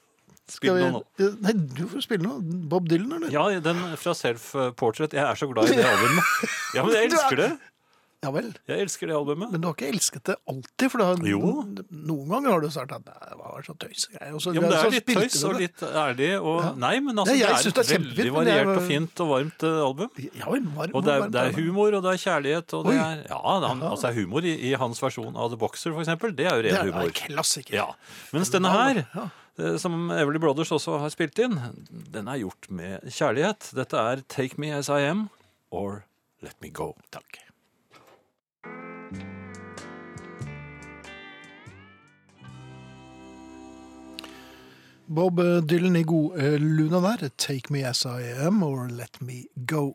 Spill noe nå. Nei, du får spille noe. Bob Dylan, eller? Ja, den fra Self Portrait. Jeg er så glad i det (laughs) albumet. Ja, men jeg elsker det. Ja vel. Jeg elsker det albumet. Men du har ikke elsket det alltid? For har, noen ganger har du sagt at det var så tøysegreier. Ja, men det er litt tøys og litt ærlig og Ja. Nei, men altså, ja, det er et veldig variert og fint og varmt eh, album. Ja, vel, varm, Og det er, det er humor, og det er kjærlighet, og det er Ja, det er, altså er humor i, i hans versjon av The Boxer, for eksempel. Det er jo Det er humor. en klassiker. Ja. Mens denne her, Ja. Som Everly Brothers også har spilt inn, den er gjort med kjærlighet. Dette er Take Me As I Am or Let Me Go. Takk. Bob Dylan i god eh, luna der. 'Take me as I am or let me go'.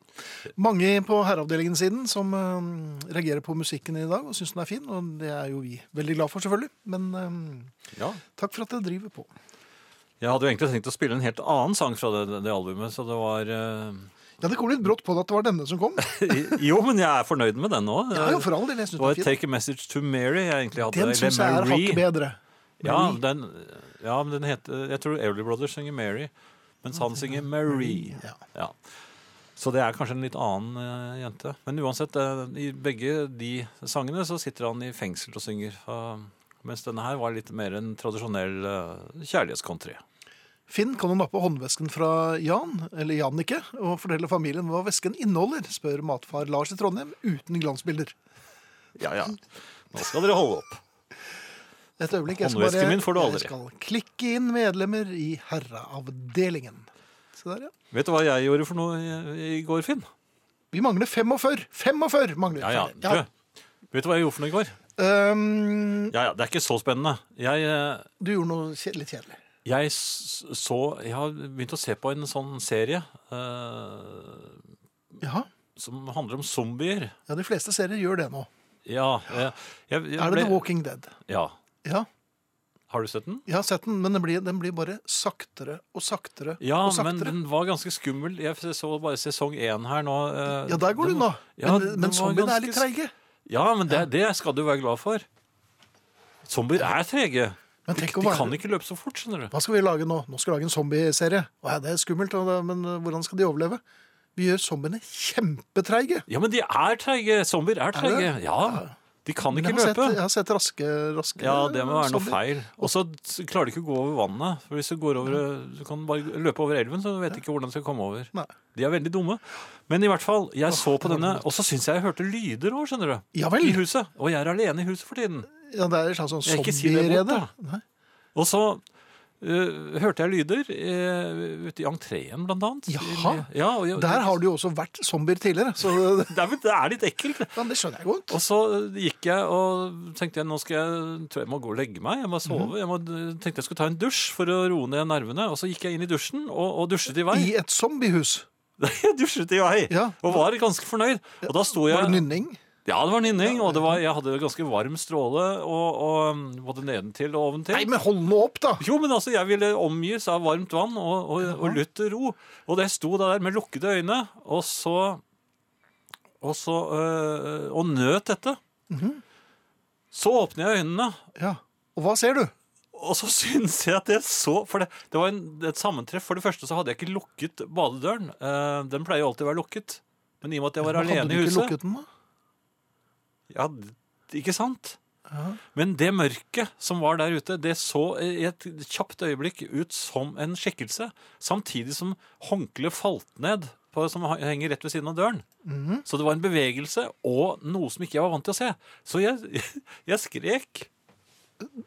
Mange på herreavdelingen siden som eh, reagerer på musikken i dag og syns den er fin. Og det er jo vi veldig glad for, selvfølgelig. Men eh, Ja. takk for at dere driver på. Jeg hadde jo egentlig tenkt å spille en helt annen sang fra det, det albumet, så det var uh... Ja, Det kom litt brått på at det var denne som kom. (laughs) Jo, men jeg er fornøyd med den nå. Ja, jo, for all del. Jeg Det var. Take a Message to Mary jeg egentlig hadde. Den syns jeg er hakket bedre. Ja, den, ja, men den heter Jeg tror Everly Brothers synger Mary, mens han synger Marie. Ja. Ja. Så det er kanskje en litt annen uh, jente. Men uansett, uh, i begge de sangene så sitter han i fengsel og synger. Uh, mens denne her var litt mer en tradisjonell uh, kjærlighetscountry. Finn, kan du nappe håndvesken fra Jan, eller Jannicke, og fortelle familien hva vesken inneholder, spør matfar Lars i Trondheim uten glansbilder. Ja, ja. Nå skal dere holde opp. Et øyeblikk, jeg skal bare min får du aldri. Jeg skal klikke inn medlemmer i herreavdelingen. Se der, ja. Vet du hva jeg gjorde for noe i, i går, Finn? Vi mangler 45! 45 mangler Ja, ja. Ja. Vet du hva jeg gjorde for noe i går? Øhm, Ja, ja, Det er ikke så spennende. Jeg, eh, du gjorde noe kje- litt kjedelig. jeg s- så Jeg har begynt å se på en sånn serie eh, Ja, som handler om zombier. Ja, de fleste serier gjør det nå. Ja. eh, jeg, jeg Er det ble- The Walking Dead? Ja. Ja, Har du sett den? jeg har sett den, men den blir, den blir bare saktere og saktere Ja, og men saktere. den var ganske skummel. Jeg så bare sesong én her nå. eh, Ja, der går du nå. Ja, Men, den men var zombiene er ganske litt treige. Ja, men det, det skal du være glad for. Zombier er trege. Men De, tenk å de være- kan ikke løpe så fort, skjønner du. Hva skal vi lage nå? Nå skal vi lage en zombieserie. Å ja, det er skummelt, og det- men uh, hvordan skal de overleve? Vi gjør zombiene kjempetreige. Ja, men de er treige. Zombier er treige. Ja. De kan ikke jeg løpe. Sett, jeg har sett raske, raske Ja, det må være noe feil. Og så klarer de ikke å gå over vannet. For hvis du, går over, du kan bare løpe over elven, så vet de ikke hvordan de skal komme over. Nei. De er veldig dumme. Men i hvert fall, jeg så på denne, og så syns jeg jeg hørte lyder òg, skjønner du. Ja vel. I huset. Og jeg er alene i huset for tiden. Ja, det er sånn, sånn si det bort, zombierede. Og så øh, hørte jeg lyder uh, ute i entreen, blant annet. Jaha. Ja, og jeg, Der har du jo også vært zombier tidligere, så (laughs) det, er, det er litt ekkelt. ja, det skjønner jeg godt. Og så gikk jeg og tenkte jeg, nå skal jeg, tror jeg må gå og legge meg. Jeg må sove. Mhm. Jeg må, tenkte jeg skulle ta en dusj for å roe ned nervene. Og så gikk jeg inn i dusjen og, og dusjet i vei. I et zombiehus. (laughs) Jeg dusjet i vei Ja. og var ganske fornøyd. Og da sto jeg Var det nynning? Ja, det var nynning. Og det var, jeg hadde ganske varm stråle og, og um, både nedentil og oventil. Nei, men hold nå opp, da! Jo, men altså, jeg ville omgis av varmt vann og, og, og lutt ro. Og det sto der med lukkede øyne, og så Og så øh, Og nøt dette. Mhm. Så åpner jeg øynene, Ja. Og hva ser du? og så (laughs) syns jeg at jeg så For det, det var en, et sammentreff. For det første så hadde jeg ikke lukket badedøren. Eh, den pleier jo alltid å være lukket. Men i og med at jeg var Hadde alene du i ikke huset lukket den, da? Ja, ikke sant? Ja. Men det mørket som var der ute, det så i et kjapt øyeblikk ut som en skikkelse. Samtidig som håndkleet falt ned, på, som henger rett ved siden av døren. Mhm. Så det var en bevegelse og noe som ikke jeg var vant til å se. Så jeg, (laughs) jeg skrek.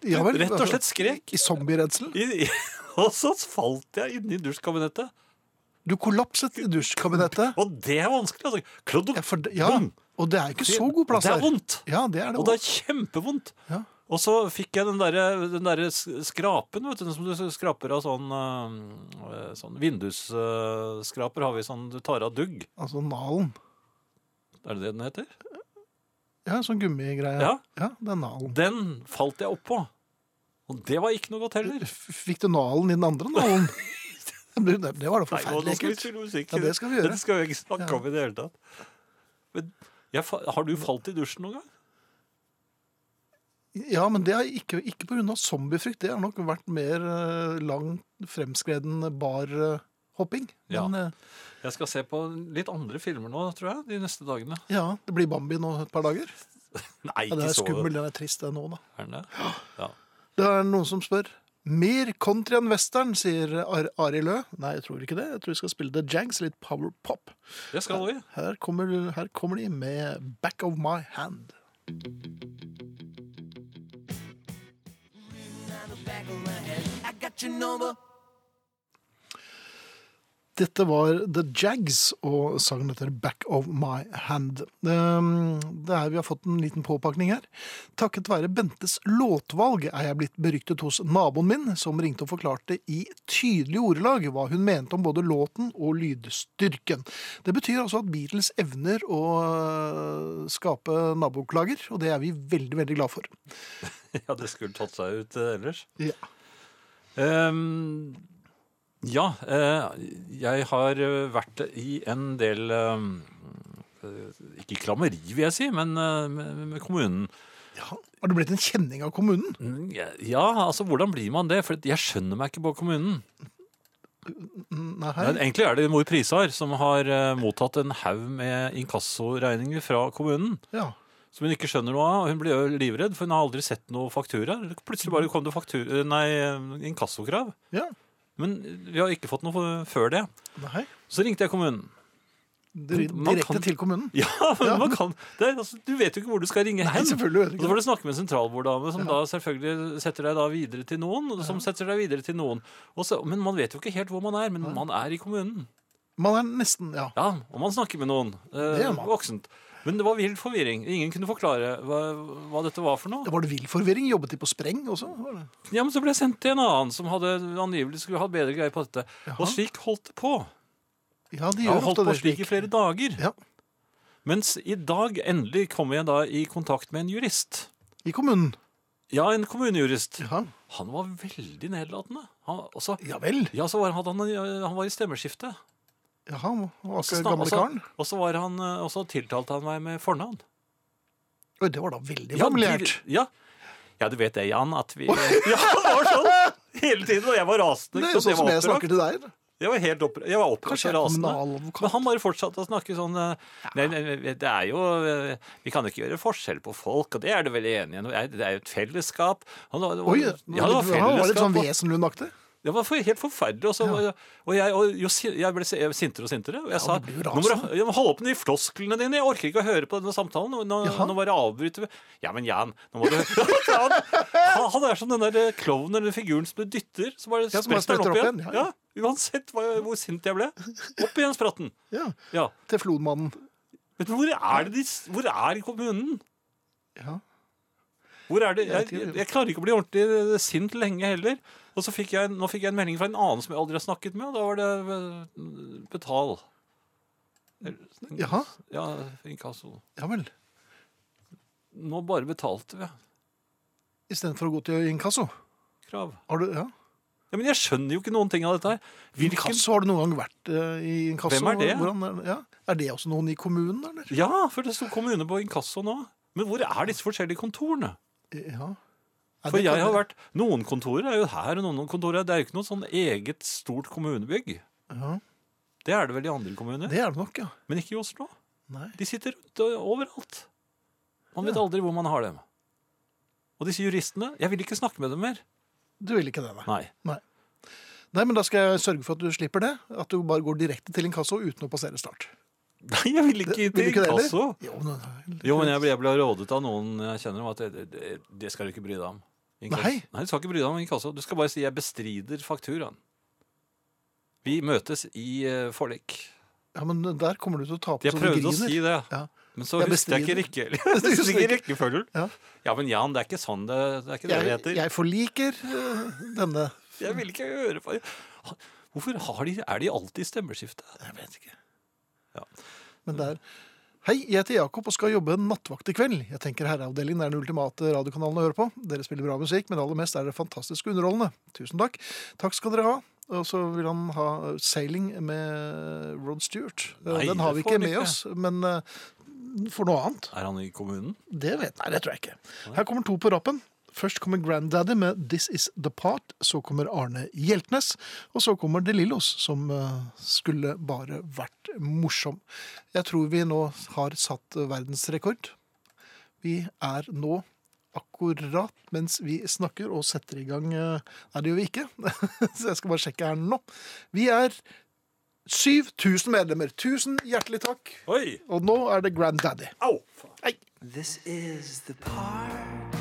Ja vel, Rett og altså, slett skrek. I zombieredsel? (laughs) Og så falt jeg inni dusjkabinettet. Du kollapset i dusjkabinettet. Og det er vanskelig. altså. Klodd, Ja, for, ja, bom. Og det er ikke så god plass Det er vondt. Ja, det er det Og det er kjempevondt. Ja. Og så fikk jeg den derre den der skrapen, vet du, som du skraper av sånn, øh, sånn Vindusskraper har vi sånn du tar av dugg. Altså nalen. Er det det den heter? Ja, sånn gummigreie. Ja. ja, det er nalen. Den falt jeg oppå. Og det var ikke noe godt heller. Fikk du nalen i den andre nalen? (laughs) Det, var da forferdelig skal vi ekkelt. Ja, det skal vi gjøre. Det skal vi ikke snakke om i det hele tatt. Men jeg, har du falt i dusjen noen gang? Ja, men det er ikke, ikke av zombiefrykt. Det har nok vært mer eh, langt fremskreden barhopping. Ja. Men eh, Jeg skal se på litt andre filmer nå, tror jeg, de neste dagene. ja, det blir Bambi nå et par dager. (laughs) Nei, Ja, den ikke er så skummel, den er trist den nå, da. Er den det? Ja. Det er noen som spør. Mer country enn western, sier Ar Ari Lø. Nei, jeg tror ikke det. Jeg tror vi skal spille The Jags, litt power pop. Det skal vi. Her kommer, her kommer de med Back of My Hand. Dette var The Jags, og sangen heter Back of My Hand. Um, Det er, vi har fått en liten påpakning her. Takket være Bentes låtvalg er jeg blitt beryktet hos naboen min, som ringte og forklarte i tydelige ordelag hva hun mente om både låten og lydstyrken. Det betyr altså at Beatles evner å øh, skape naboklager, og det er vi veldig, veldig glad for. (laughs) Ja, det skulle tatt seg ut eh, ellers. Ja. Ehm, ja, eh, jeg har eh, vært i en del eh, Ikke klammeri, vil jeg si, men med, kommunen. Ja, Har det blitt en kjenning av kommunen? Mm, Ja, altså hvordan blir man det? For jeg skjønner meg ikke på kommunen. Nei, Men egentlig er det mor Prisar som har mottatt en haug med inkassoregninger fra kommunen. Ja. Som hun ikke skjønner noe av. Hun blir jo livredd, for hun har aldri sett noen faktura. Plutselig bare kom det faktura, nei, inkassokrav. ja. Men vi har ikke fått noe før det. Nei. Så ringte jeg kommunen. Man Direkte kan- til kommunen? Ja, (laughs) men Ja. man kan det, er- altså, Du vet jo ikke hvor du skal ringe Nei, hen. selvfølgelig vet Og så ikke får du snakke med en sentralborddame, som da selvfølgelig setter deg da videre til noen. Som setter deg videre til noen. Og så, men man vet jo ikke helt hvor man er. Men man er i kommunen. Man er nesten Ja. Ja, og man snakker med noen. Eh, Det gjør man. voksent. Men det var vill forvirring. Ingen kunne forklare hva, hva dette var for noe. Det var det vill forvirring. Jobbet de på spreng også? Ja, men så ble jeg sendt til en annen som hadde angivelig skulle ha bedre greie på dette. Og slik holdt det på. Ja, de Jeg gjør har holdt på det slik i flere dager. Ja. Mens i dag endelig kommer jeg da i kontakt med en jurist. I kommunen. Ja, en kommunejurist. Ja. Han var veldig nedlatende. Han, også, ja vel. ja, så var han, han, var i stemmeskifte. Jaha, han var ikke gamle karen? Og så, var han, også og så tiltalte han meg med fornavn. Oi, det var da veldig Ja, familiært. de- Ja. ja, du vet det, Jan, at vi (laughs) Ja, det var sånn! Hele tiden. Og jeg var rasende. Det er jo sånn som jeg snakker til deg. Jeg var helt opp, jeg var opprørt Kanskje og er rasende. kommunaladvokat. Men han bare fortsatte å snakke sånn eh, nei, nei, Det er jo eh, Vi kan jo ikke gjøre forskjell på folk, og det er du vel enig i? Det er- jo et fellesskap. Han, var- Oi, ja, det var han var litt sånn og- Wesenlund-aktig. Det var for- helt forferdelig. Og, ja. og, jeg, og jo, jeg ble sintere og sintere. Og jeg sa blir jo nå må du rasende. hold opp med de flosklene dine. Jeg orker ikke å høre på denne samtalen. Nå, ja. Nå bare avbryter vi. Ja, men Jan, nå må du (laughs) han, han, han er som den der klovnen eller figuren som du dytter. Så bare Ja, som spretter den opp opp igjen. ja, Ja, Uansett hva, hvor sint jeg ble. Opp igjen spratten. Ja, Ja. flodmannen. Men hvor er det de Hvor er kommunen? Ja. Hvor er det? Jeg Jeg, jeg, klarer ikke å bli ordentlig sint lenge heller. Og så fikk jeg, nå fikk jeg en melding fra en annen som jeg aldri har snakket med, og da var det eh, betal. Jaha. Ja, inkasso. Ja vel. Nå bare betalte vi. Istedenfor å gå til inkasso. Krav. Har du, ja. Ja, men jeg skjønner jo ikke noen ting av dette her. Hvilken Inkasso, har du noen gang vært uh, i inkasso? Hvem er det? Hvordan ja. er det også noen i kommunen, eller? Ja, for det sto kommune på inkasso nå. Men hvor er disse forskjellige kontorene? Ja. Nei, For jeg har vært Noen kontorer er jo her, og noen kontorer er Det er jo ikke noe sånn eget stort kommunebygg. ja. Det er det vel i andre kommuner, Det er det nok, ja. men ikke i Oslo. Nei. De sitter rundt overalt. Man vet Ja. aldri hvor man har dem. Og disse juristene Jeg vil ikke snakke med dem mer. Du vil ikke det, nei. Nei. Nei, men da skal jeg sørge for at du slipper det. At du bare går direkte til inkasso uten å passere start. Nei, jeg vil ikke til det heller? inkasso. Jo, men, Jo, men jeg ble, jeg ble rådet av noen jeg kjenner om at det, det, det skal du ikke bry deg om. Nei. Nei, du skal ikke bry deg om inkasso. Du skal bare si 'jeg bestrider fakturaen'. Vi møtes i uh, forlik. ja, men der kommer du til å tape Jeg så du prøvde å si det, Ja. men så husker jeg ikke rekke- (laughs) rekkefølgen. Ja. Ja, men Jan, det er ikke sånn det, det er ikke det Jeg, heter. jeg forliker uh, denne Jeg vil ikke høre på Hvorfor har de, er de alltid i stemmeskifte? Jeg vet ikke. Ja. Men det er Hei, jeg heter Jakob og skal jobbe nattvakt i kveld. Jeg tenker Herreavdelingen er den ultimate radiokanalen å høre på. Dere spiller bra musikk, men aller mest er det fantastisk underholdende. Tusen takk. Takk skal dere ha. Og så vil han ha 'Sailing' med Rod Stewart. Eh, Nei, den har vi ikke med ikke. oss, men eh, for noe annet. Er han i kommunen? Det vet Nei, det tror jeg ikke. Her kommer to på rappen. Først kommer Granddaddy med This Is The Part. Så kommer Arne Hjeltnes. Og så kommer De Lillos, som eh, skulle bare vært morsom. Jeg tror vi nå har satt verdensrekord. Vi er nå akkurat mens vi snakker og setter i gang eh, Nei, det gjør vi ikke. (laughs) Så jeg skal bare sjekke her nå. Vi er 7000 medlemmer. Tusen hjertelig takk. Oi! Og nå er det Granddaddy. Au! This is the part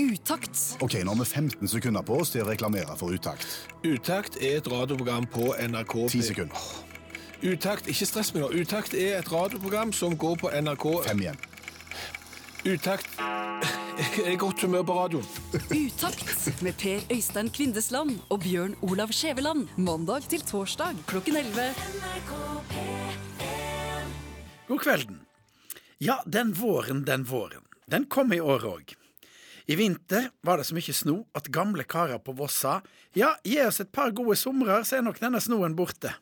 Utakt. Ok, nå har vi 15 sekunder på oss til å reklamere for Utakt. Utakt er et radioprogram på NRK. 10 sekunder. Utakt, ikke stress meg nå. Utakt er et radioprogram som går på NRK. Fem igjen. Utakt (laughs) er godt humør på radioen. Utakt med Per Øystein Kvindesland og Bjørn Olav Skjæveland. Mandag til torsdag klokken 11. God kvelden. Ja, den våren, den våren. Den kom i år òg. I vinter var det så mye sno at gamle karer på Voss sa ja, gi oss et par gode somrer, så er nok denne snoen borte.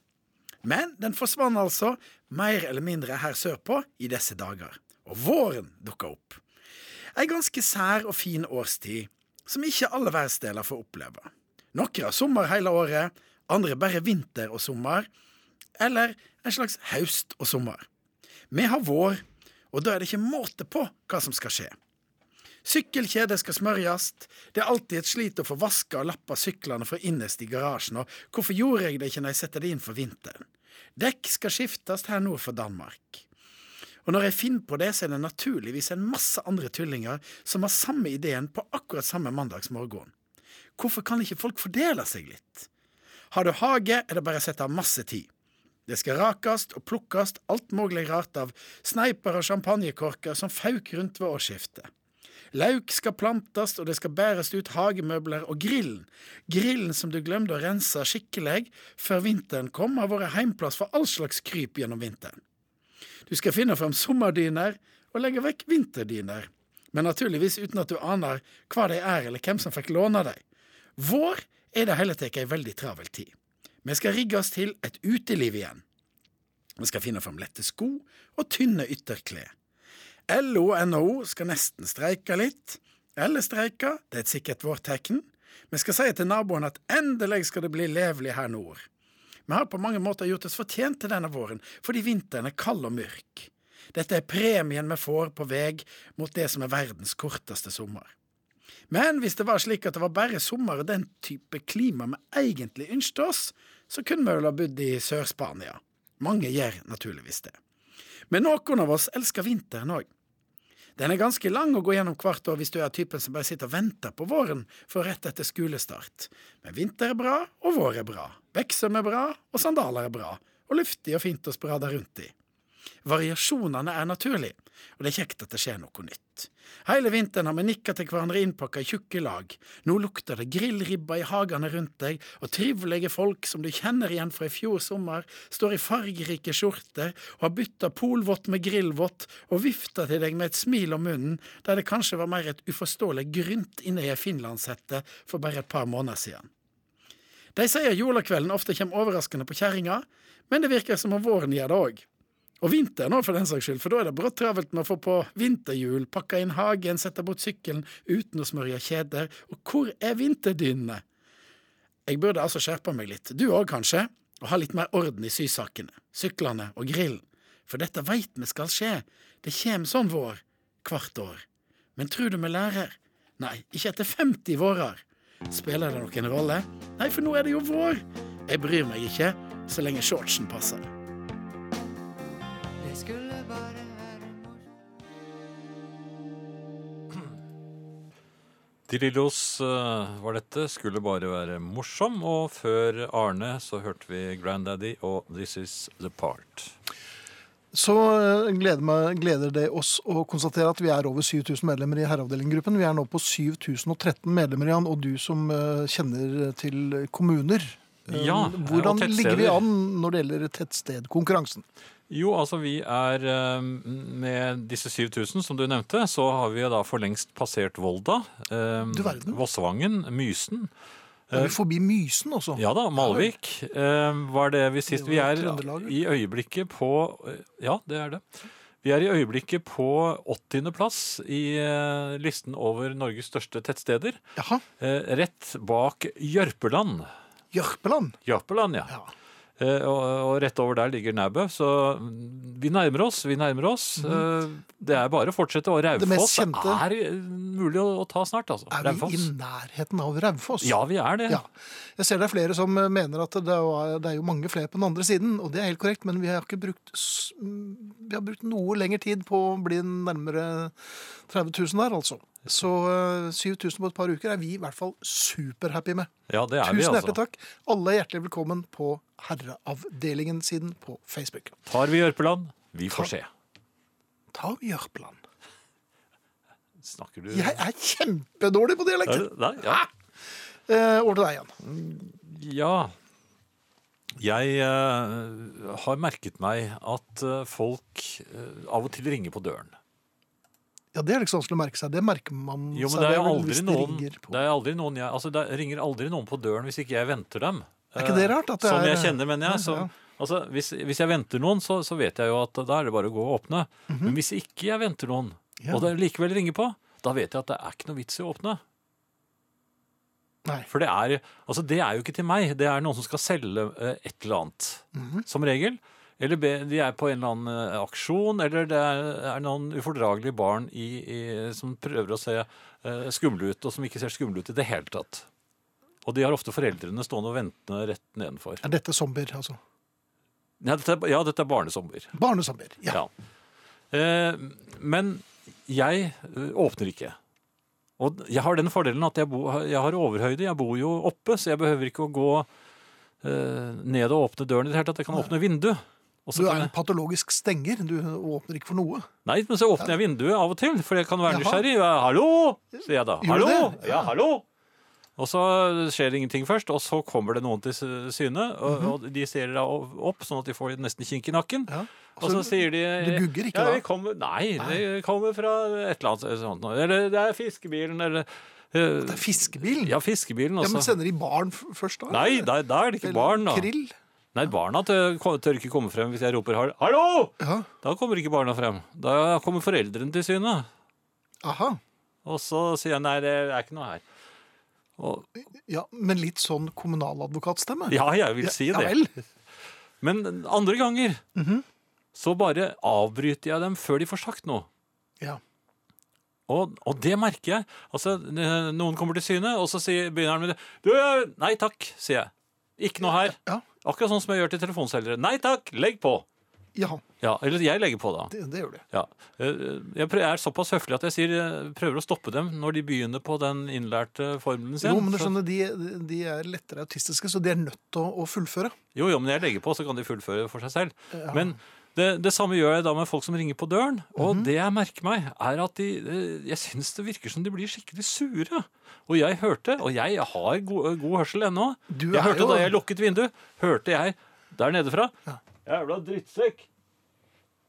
Men den forsvant altså, mer eller mindre her sørpå, i disse dager. Og våren dukka opp. Ei ganske sær og fin årstid, som ikke alle verdensdeler får oppleve. Noen har sommer hele året, andre bare vinter og sommer, eller en slags høst og sommer. Vi har vår, og da er det ikke måte på hva som skal skje. Sykkelkjeder skal smørjes, det er alltid et slit å få vaska og lappa syklene fra innerst i garasjen, og hvorfor gjorde jeg det ikke når jeg setter det inn for vinteren? Dekk skal skiftes her nord for Danmark. Og når jeg finner på det, så er det naturligvis en masse andre tullinger som har samme ideen på akkurat samme mandagsmorgen. Hvorfor kan ikke folk fordele seg litt? Har du hage, er det bare å sette av masse tid. Det skal rakast og plukkast alt mulig rart av sneiper og champagnekorker som fauk rundt ved årsskiftet. Lauk skal plantes, og det skal bæres ut hagemøbler og grillen. Grillen som du glemte å rense skikkelig før vinteren kom, har vært heimplass for all slags kryp gjennom vinteren. Du skal finne fram sommerdyner og legge vekk vinterdyner, men naturligvis uten at du aner hva de er eller hvem som fikk låne dem. Vår er det hele tatt ei veldig travel tid. Vi skal rigge oss til et uteliv igjen. Vi skal finne fram lette sko og tynne ytterklær. LO og NHO skal nesten streike litt. Eller streike, det er et sikkert vårt tegn. Vi skal si til naboene at endelig skal det bli levelig her nord. Vi har på mange måter gjort oss fortjent til denne våren, fordi vinteren er kald og mørk. Dette er premien vi får på vei mot det som er verdens korteste sommer. Men hvis det var slik at det var bare sommer og den type klima vi egentlig ønsket oss, så kunne vi vel ha bodd i Sør-Spania. Mange gjør naturligvis det. Men noen av oss elsker vinteren òg. Den er ganske lang å gå gjennom hvert år hvis du er typen som bare sitter og venter på våren for rett etter skolestart. Men vinter er bra, og vår er bra. Beksøm er bra, og sandaler er bra. Og luftig og fint å sprade rundt i. Variasjonene er naturlig, og det er kjekt at det skjer noe nytt. Hele vinteren har vi nikka til hverandre innpakka i tjukke lag. Nå lukter det grillribber i hagene rundt deg, og trivelige folk som du kjenner igjen fra i fjor sommer, står i fargerike skjorter og har bytta polvott med grillvott og vifter til deg med et smil om munnen, der det kanskje var mer et uforståelig grynt inne i ei finlandshette for bare et par måneder siden. De sier julekvelden ofte kommer overraskende på kjerringa, men det virker som om våren gjør det òg. Og vinteren òg, for den saks skyld, for da er det brått travelt med å få på vinterhjul, pakke inn hagen, sette bort sykkelen uten å smørje kjeder. Og hvor er vinterdynene? Jeg burde altså skjerpe meg litt, du òg kanskje, og ha litt mer orden i sysakene, syklene og grillen. For dette veit vi skal skje, det kjem sånn vår hvert år. Men tror du vi lærer? Nei, ikke etter 50 vårer. Spiller det noen rolle? Nei, for nå er det jo vår. Jeg bryr meg ikke, så lenge shortsen passer. De Lillos eh, var dette, skulle bare være morsom. Og før Arne så hørte vi Granddaddy og This Is The Part. Så eh, gleder, meg, gleder det oss å konstatere at vi er over 7000 medlemmer i Herreavdeling-gruppen. Vi er nå på 7013 medlemmer, Jan, og du som eh, kjenner til kommuner. Ja, Hvordan ligger vi an når det gjelder tettstedkonkurransen? Jo, altså vi er eh, Med disse 7000 som du nevnte, så har vi da for lengst passert Volda. eh, Du verden. Vossevangen, Mysen. Er vi forbi Mysen også? Ja da, Malvik eh, var det vi sist. Vi er i øyeblikket på Ja, det er det. Vi er i øyeblikket på 80. plass i listen over Norges største tettsteder. Jaha. Rett bak Jørpeland. Jørpeland? Jørpeland, ja. Eh, og, og rett over der ligger Næbø, så vi nærmer oss. Vi nærmer oss. Mm. det er bare å fortsette. Og Mhm. Det mest Raufoss er eh, mulig å, ta snart, altså. Er vi Raufoss. i nærheten av Raufoss? Ja, vi er det. Ja. Jeg ser det er flere som eh, mener at det er, det er jo mange flere på den andre siden, og det er helt korrekt, men vi har ikke brukt Vi har brukt noe lengre tid på å bli nærmere 30 000 der, altså. Så eh, 7000 på et par uker er vi i hvert fall superhappy med. Ja, det er Tusen vi, altså. hjertelig takk. Alle er hjertelig velkommen på Herreavdelingen-siden på Facebook. Tar vi Jørpeland? Vi får se. Ta Jørpeland. Snakker du Jeg er kjempedårlig på dialekter! Nei, ja. Eh, over til deg igjen. Ja. Jeg eh, har merket meg at eh, folk eh, av og til ringer på døren. Ja, Det er ikke så vanskelig å merke seg. Det merker man Jo, men seg det er jo aldri noen. Det er aldri noen jeg, altså det ringer aldri noen på døren hvis ikke jeg venter dem. Er ikke det Eh, rart at det Som er- jeg kjenner, mener jeg. Så, ja. altså, hvis, hvis jeg venter noen, så, så vet jeg jo at da er det bare å gå og åpne. Men hvis ikke jeg venter noen. Ja. og det likevel ringer på, da vet jeg at det er ikke noe vits i å åpne. Nei. For det er, altså det er jo ikke til meg. Det er noen som skal selge eh, et eller annet, Mhm. som regel. Eller de er på en eller annen eh, aksjon, eller det er, er noen ufordragelige barn i, i, som prøver å se uh, skumle ut, og som ikke ser skumle ut i det hele tatt. Og de har ofte foreldrene stående og ventende rett nedenfor. Er dette zombier, altså? Ja, dette er, ja, dette er barnesommer. Barnezombier. Ja. Ja. Eh, men jeg eh, åpner ikke. Og jeg har den fordelen at jeg, bo, jeg har overhøyde. Jeg bor jo oppe, så jeg behøver ikke å gå eh, ned og åpne døren i det hele tatt. Jeg kan åpne vinduet. Og Du er en patologisk stenger. Du åpner ikke for noe. nei, men så åpner jeg vinduet av og til, for jeg kan være nysgjerrig. Ja, hallo, sier jeg da. Gjør Hallo! det? Ja, hallo! Og så skjer det ingenting først, og så kommer det noen til syne. Og, Mhm. og de ser da opp, sånn at de får nesten kink i nakken. og Altså, så sier de du gugger ikke ja, da? Kommer, nei, det kommer fra et eller annet sånt. noe. Eller det er fiskebilen, eller Det er fiskebilen? Ja, fiskebilen også. Ja, men Sender de barn først da? Nei, da, da er det ikke Eller barn, da. krill? Nei, barna tør, tør ikke komme frem hvis jeg roper «Hall- 'hallo'! Da kommer ikke barna frem. Da kommer foreldrene til syne. Aha. Og så sier jeg nei, det er ikke noe her. Og, Ja, Men litt sånn kommunaladvokatstemme? ja, jeg vil si Ja det. vel. (laughs) Men andre ganger Mhm. så bare avbryter jeg dem før de får sagt noe. Ja. Og, og det merker jeg. Altså, n- Noen kommer til syne, og så sier, begynner han med det. Du, nei takk, sier jeg. Ikke noe her. Akkurat sånn som jeg gjør til telefonselgere. Nei takk, legg på. Ja, Ja, Eller jeg legger på, da. det, det gjør du. Ja. Eh, Jeg er såpass høflig at jeg sier, eh, prøver å stoppe dem når de begynner på den innlærte formelen sin. Jo, men du skjønner, de, de er lettere autistiske, så de er nødt til å, å fullføre. Jo, jo, men jeg legger på, så kan de fullføre for seg selv. Ja. Men det, det samme gjør jeg da med folk som ringer på døren. Og Mhm. det jeg merker meg, er at de eh, Jeg syns det virker som de blir skikkelig sure. Og jeg hørte, og jeg har god, god hørsel ennå Du Jeg hørte jo- da jeg lukket vinduet, hørte jeg der nede fra Jævla drittsekk!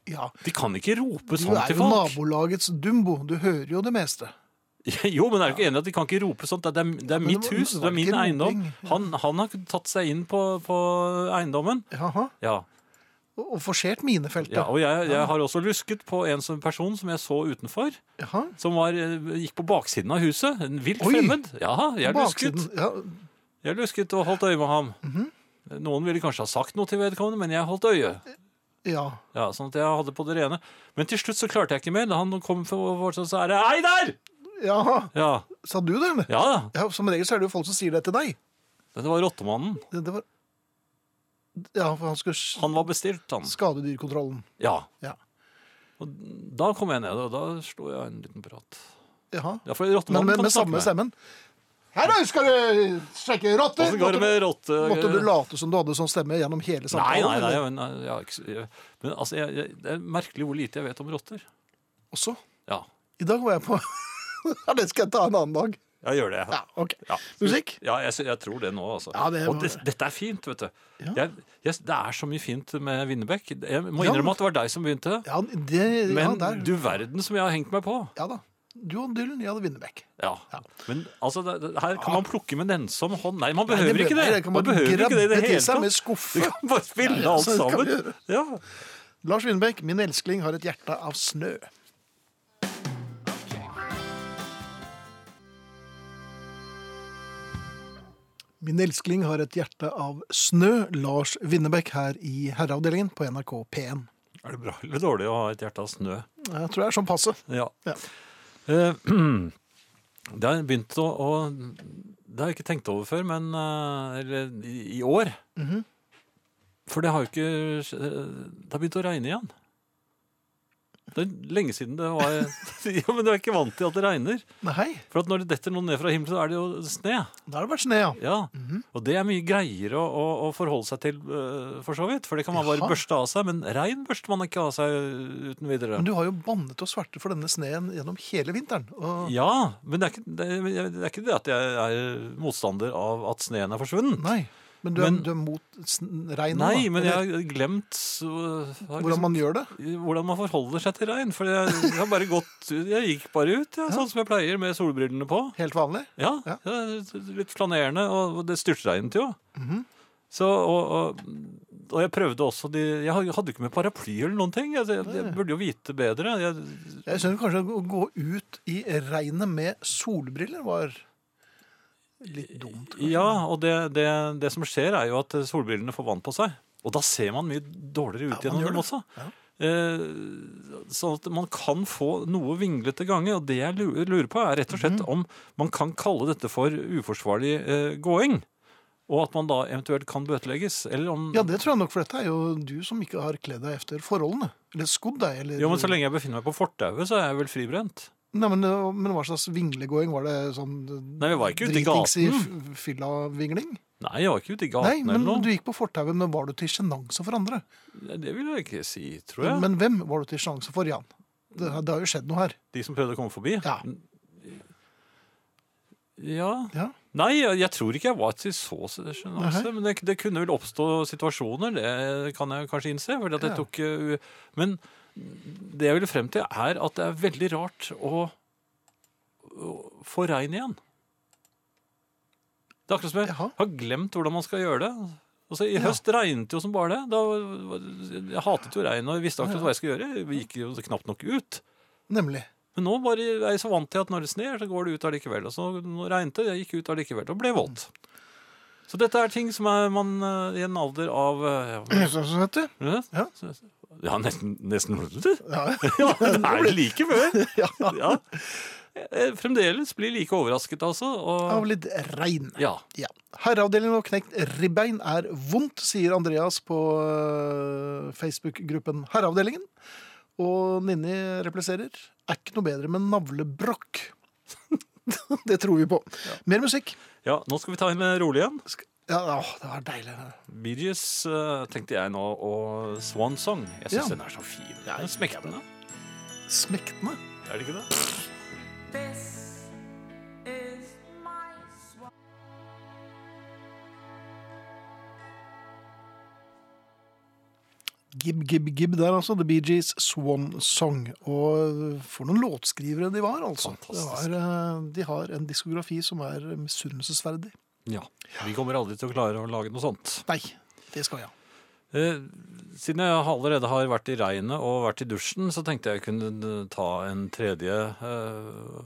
Ja. De kan ikke rope sånn til folk. Du er jo nabolagets dumbo. Du hører jo det meste. (laughs) Jo, men er du ikke enig i at de kan ikke rope sånt? Det er, det er mitt det var- hus, det er min eiendom. Han, han har tatt seg inn på, på eiendommen. Jaha. Ja. Og, forsert minefeltet. Ja, og jeg, jeg har også lusket på en som person som jeg så utenfor. Jaha. Som var, eh, gikk på baksiden av huset. En vilt Oi! fremmed. Ja, jeg lusket. Ja, Jeg lusket og holdt øye med ham. Mhm. Noen ville kanskje ha sagt noe til vedkommende, men jeg holdt øye. ja. Ja, sånn at jeg hadde på det rene. Men til slutt så klarte jeg ikke mer. Da han kom for så sa jeg Hei der! Jaha. Ja. Sa du det. Ja, Ja, Som regel så er det jo folk som sier det til deg. det var rottemannen. Det, det var... Ja, for han skulle Han var bestilt, han. skadedyrkontrollen. Ja. Ja. Og da kom jeg ned, og da slo jeg en liten prat. Jaha. Ja, for Men rottemannen med, kan med snakke samme med. stemmen. Her da, skal du sjekke rotter! Åssen går det med rotte... Måtte du late som du hadde sånn stemme gjennom hele Nei, samtalen? nei, eller? nei, jeg har ikke, så- jeg, men altså, jeg, jeg, det er merkelig hvor lite jeg vet om rotter. Også? Ja, I dag var jeg på (laughs) Ja, det skal jeg ta en annen dag. Jeg gjør det. Ja, ok. Ja. Musikk? Ja, jeg, jeg tror det nå, altså. Ja, det Og det, dette er fint, vet du. Ja. Jeg, jeg, det er så mye fint med Winnebekk. Jeg må innrømme at det var deg som begynte. Ja, det, ja, Men du verden som jeg har hengt meg på. Ja da. Du og Dylan, jeg hadde Winnebekk. Ja. Men altså, det, her kan man plukke med nennsom hånd. Nei, man Nei, behøver det ikke det. nei, man man behøver ikke det i det hele tatt. med skuffe. Du kan bare spille Ja, ja, alt sammen. Ja. Lars Winnebekk, min elskling har et hjerte av snø. Min elskling har et hjerte av snø. Lars Winnebekk her i Herreavdelingen på NRK P1. Er det bra eller dårlig å ha et hjerte av snø? Jeg tror det er sånn passe. Ja. Ja. Eh, (clears throat) det har begynt å, å Det har jeg ikke tenkt over før, men eh, Eller i, i år. Mhm. For det har jo ikke Det har begynt å regne igjen. Det er lenge siden det var (laughs) Ja, Men du er ikke vant til at det regner. Nei, For at når det detter noe ned fra himmelen, så er det jo sne. da har det vært sne, ja. Ja, Og det er mye greiere å, å, å forholde seg til, øh, for så vidt. For det kan man bare Jaha. børste av seg. Men regn børster man ikke av seg uten videre. Men du har jo bannet og svarte for denne sneen gjennom hele vinteren. Og... Ja, men det er, ikke, det, er, det er ikke det at jeg er motstander av at sneen er forsvunnet. Nei, men du er, Men- du er mot regn Nei, da, men jeg har glemt har Hvordan man gjør det? Hvordan man forholder seg til regn. For jeg, jeg har bare gått Jeg gikk bare ut, ja, sånn som jeg pleier, med solbrillene på. Helt vanlig? Ja, ja. litt flanerende, og det styrtregnet jo. Mhm. Så, og, og, og jeg prøvde også de, Jeg hadde ikke med paraply eller noen ting. Jeg, jeg, jeg burde jo vite bedre. Jeg, Jeg skjønner kanskje å gå ut i regnet med solbriller var litt dumt. Kanskje. ja, og det, det, det som skjer, er jo at solbrillene får vann på seg. Og da ser man mye dårligere ut Ja, gjennom dem også. Ja. Eh, sånn at man kan få noe vinglete gange. Og det jeg lurer på, er rett og slett om man kan kalle dette for uforsvarlig eh, gåing. Og at man da eventuelt kan bøtelegges. Eller om Ja, det tror jeg nok, for dette er jo du som ikke har kledd deg efter forholdene. Eller skodd deg, eller Jo, men Så lenge jeg befinner meg på fortauet, så er jeg vel fribrent. Nei, men, men hva slags vinglegåing? Var det sånn Nei, vi var ikke ute i gaten. i gaten. f- fylla-vingling? Nei, jeg var ikke ute i gaten Nei, men eller noe. du gikk på fortauet, men var du til sjenanse for andre? Nei, Det vil jeg ikke si, tror jeg. Men hvem var du til sjenanse for, Jan? Det, det har jo skjedd noe her. De som prøvde å komme forbi? Ja. Ja. Ja. Nei, jeg, jeg tror ikke jeg var til så sjenanse. Men det, det kunne vel oppstå situasjoner, det kan jeg kanskje innse. Fordi at det Ja. tok, eh, men det jeg vil frem til, er at det er veldig rart å, å få regn igjen. Det er akkurat som jeg har glemt hvordan man skal gjøre det. Altså, I Ja. høst regnet jo som bare det. Da, jeg hatet jo regn og jeg visste akkurat hva jeg skulle gjøre. Vi gikk jo knapt nok ut. Nemlig. Men nå bare er jeg så vant til at når det sner, så går det ut allikevel. Og så regnet det, jeg gikk ut allikevel og ble våt. Så dette er ting som er man eh, i en alder av eh, ja, Sånn som dette. ja. Ja, nesten, nesten Ja. (laughs) Ja, det er like før. (laughs) Ja. Eh, Fremdeles blir like overrasket, altså. Og, Av litt regn. ja. Ja. Herreavdelingen og knekt ribbein er vondt, sier Andreas på øh, Facebook-gruppen Herreavdelingen. Og Ninni repliserer er ikke noe bedre med navlebrokk. (laughs) det tror vi på. Mer musikk. ja, nå skal vi ta en rolig rolig en. Ja, åh, det var deilig. Bee Gees eh, tenkte jeg nå, og Swan Song. Jeg syns Ja. den er så fin. Den er smektende. Smektende. Er det ikke det? Gib, gib, gib der, altså. The Bee Gees Swan Song. Og for noen låtskrivere de var, altså. Det var, øh, de har en diskografi som er misunnelsesverdig. Ja. Vi kommer aldri til å klare å lage noe sånt. Nei, det skal jeg. Eh, siden jeg allerede har vært i regnet og vært i dusjen, så tenkte jeg kunne ta en tredje eh,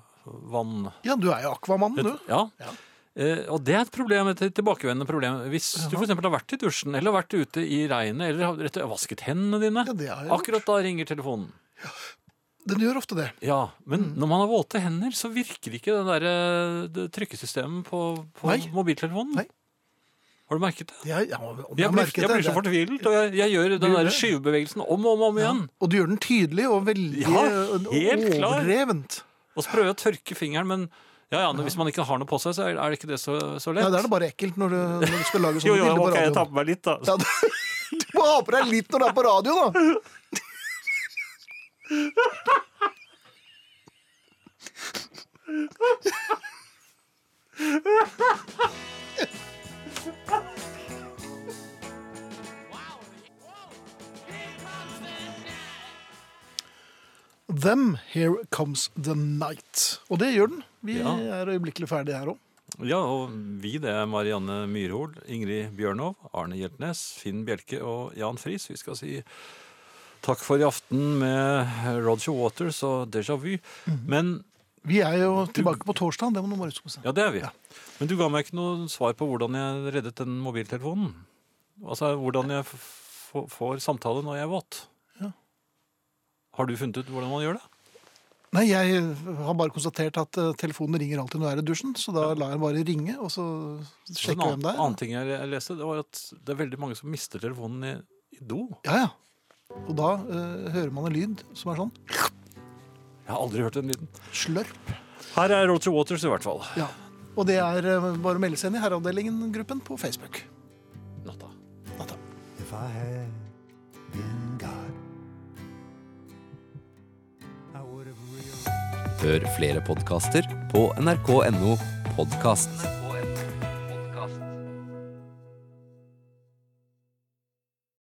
vann... Ja, du er jo akvamannen, du. Ja. Eh, og det er et problem, et tilbakevendende problem. Hvis du eksempel har vært i dusjen, eller vært ute i regnet, eller har vasket hendene dine, gjort. akkurat da ringer telefonen. Den gjør ofte det. Ja, men Mm. når man har våte hender, så virker ikke det der eh, det trykkesystemet på, på mobiltelefonen. Nei. Har du merket det? Jeg, ja, jeg, Jeg blir, jeg blir så fortvilet, og jeg, jeg gjør den der skyvebevegelsen om og om, om igjen. Og du gjør den tydelig og veldig Ja, helt overdrevent. Og så prøver jeg å tørke fingeren, men ja, ja, hvis man ikke har noe på seg, så er det ikke det så, så lett. Nei, da er det bare ekkelt når du, når du skal lage (laughs) Jo, sånne jo, bilder på ok, jeg tar på meg litt, da. Ja, du, (laughs) du må ha på deg litt når du er på radio, da! (laughs) Them, Here Comes the Night. Og det gjør den. Vi Ja. er øyeblikkelig ferdige her òg. Ja, og vi det er Marianne Myrhol, Ingrid Bjørnov, Arne Hjeltnes, Finn Bjelke og Jan Friis. Vi skal si takk for i aften med Roger Waters og Déjà Vu. Men Vi er jo tilbake på torsdag, det må du bare huske på. Ja, det er vi. Ja. Men du ga meg ikke noe svar på hvordan jeg reddet den mobiltelefonen. Altså hvordan jeg får samtale når jeg er våt. Ja. Har du funnet ut hvordan man gjør det? Nei, jeg har bare konstatert at eh, telefonen ringer alltid når jeg er i dusjen, så da lar jeg den bare ringe, og så Så sjekker jeg hvem det er. En annen ting jeg leste, det var at det er veldig mange som mister telefonen i, i do. Ja, ja. Og da eh, hører man en lyd som er sånn Jeg har aldri hørt den lyden. slørp. Her er Roger Waters i hvert fall. Ja. Og det er eh, bare å melde seg inn i Herreavdelingen-gruppen på Facebook. Natta. If I had been God, I would have realized. Hør flere podkaster på nrk.no podkast.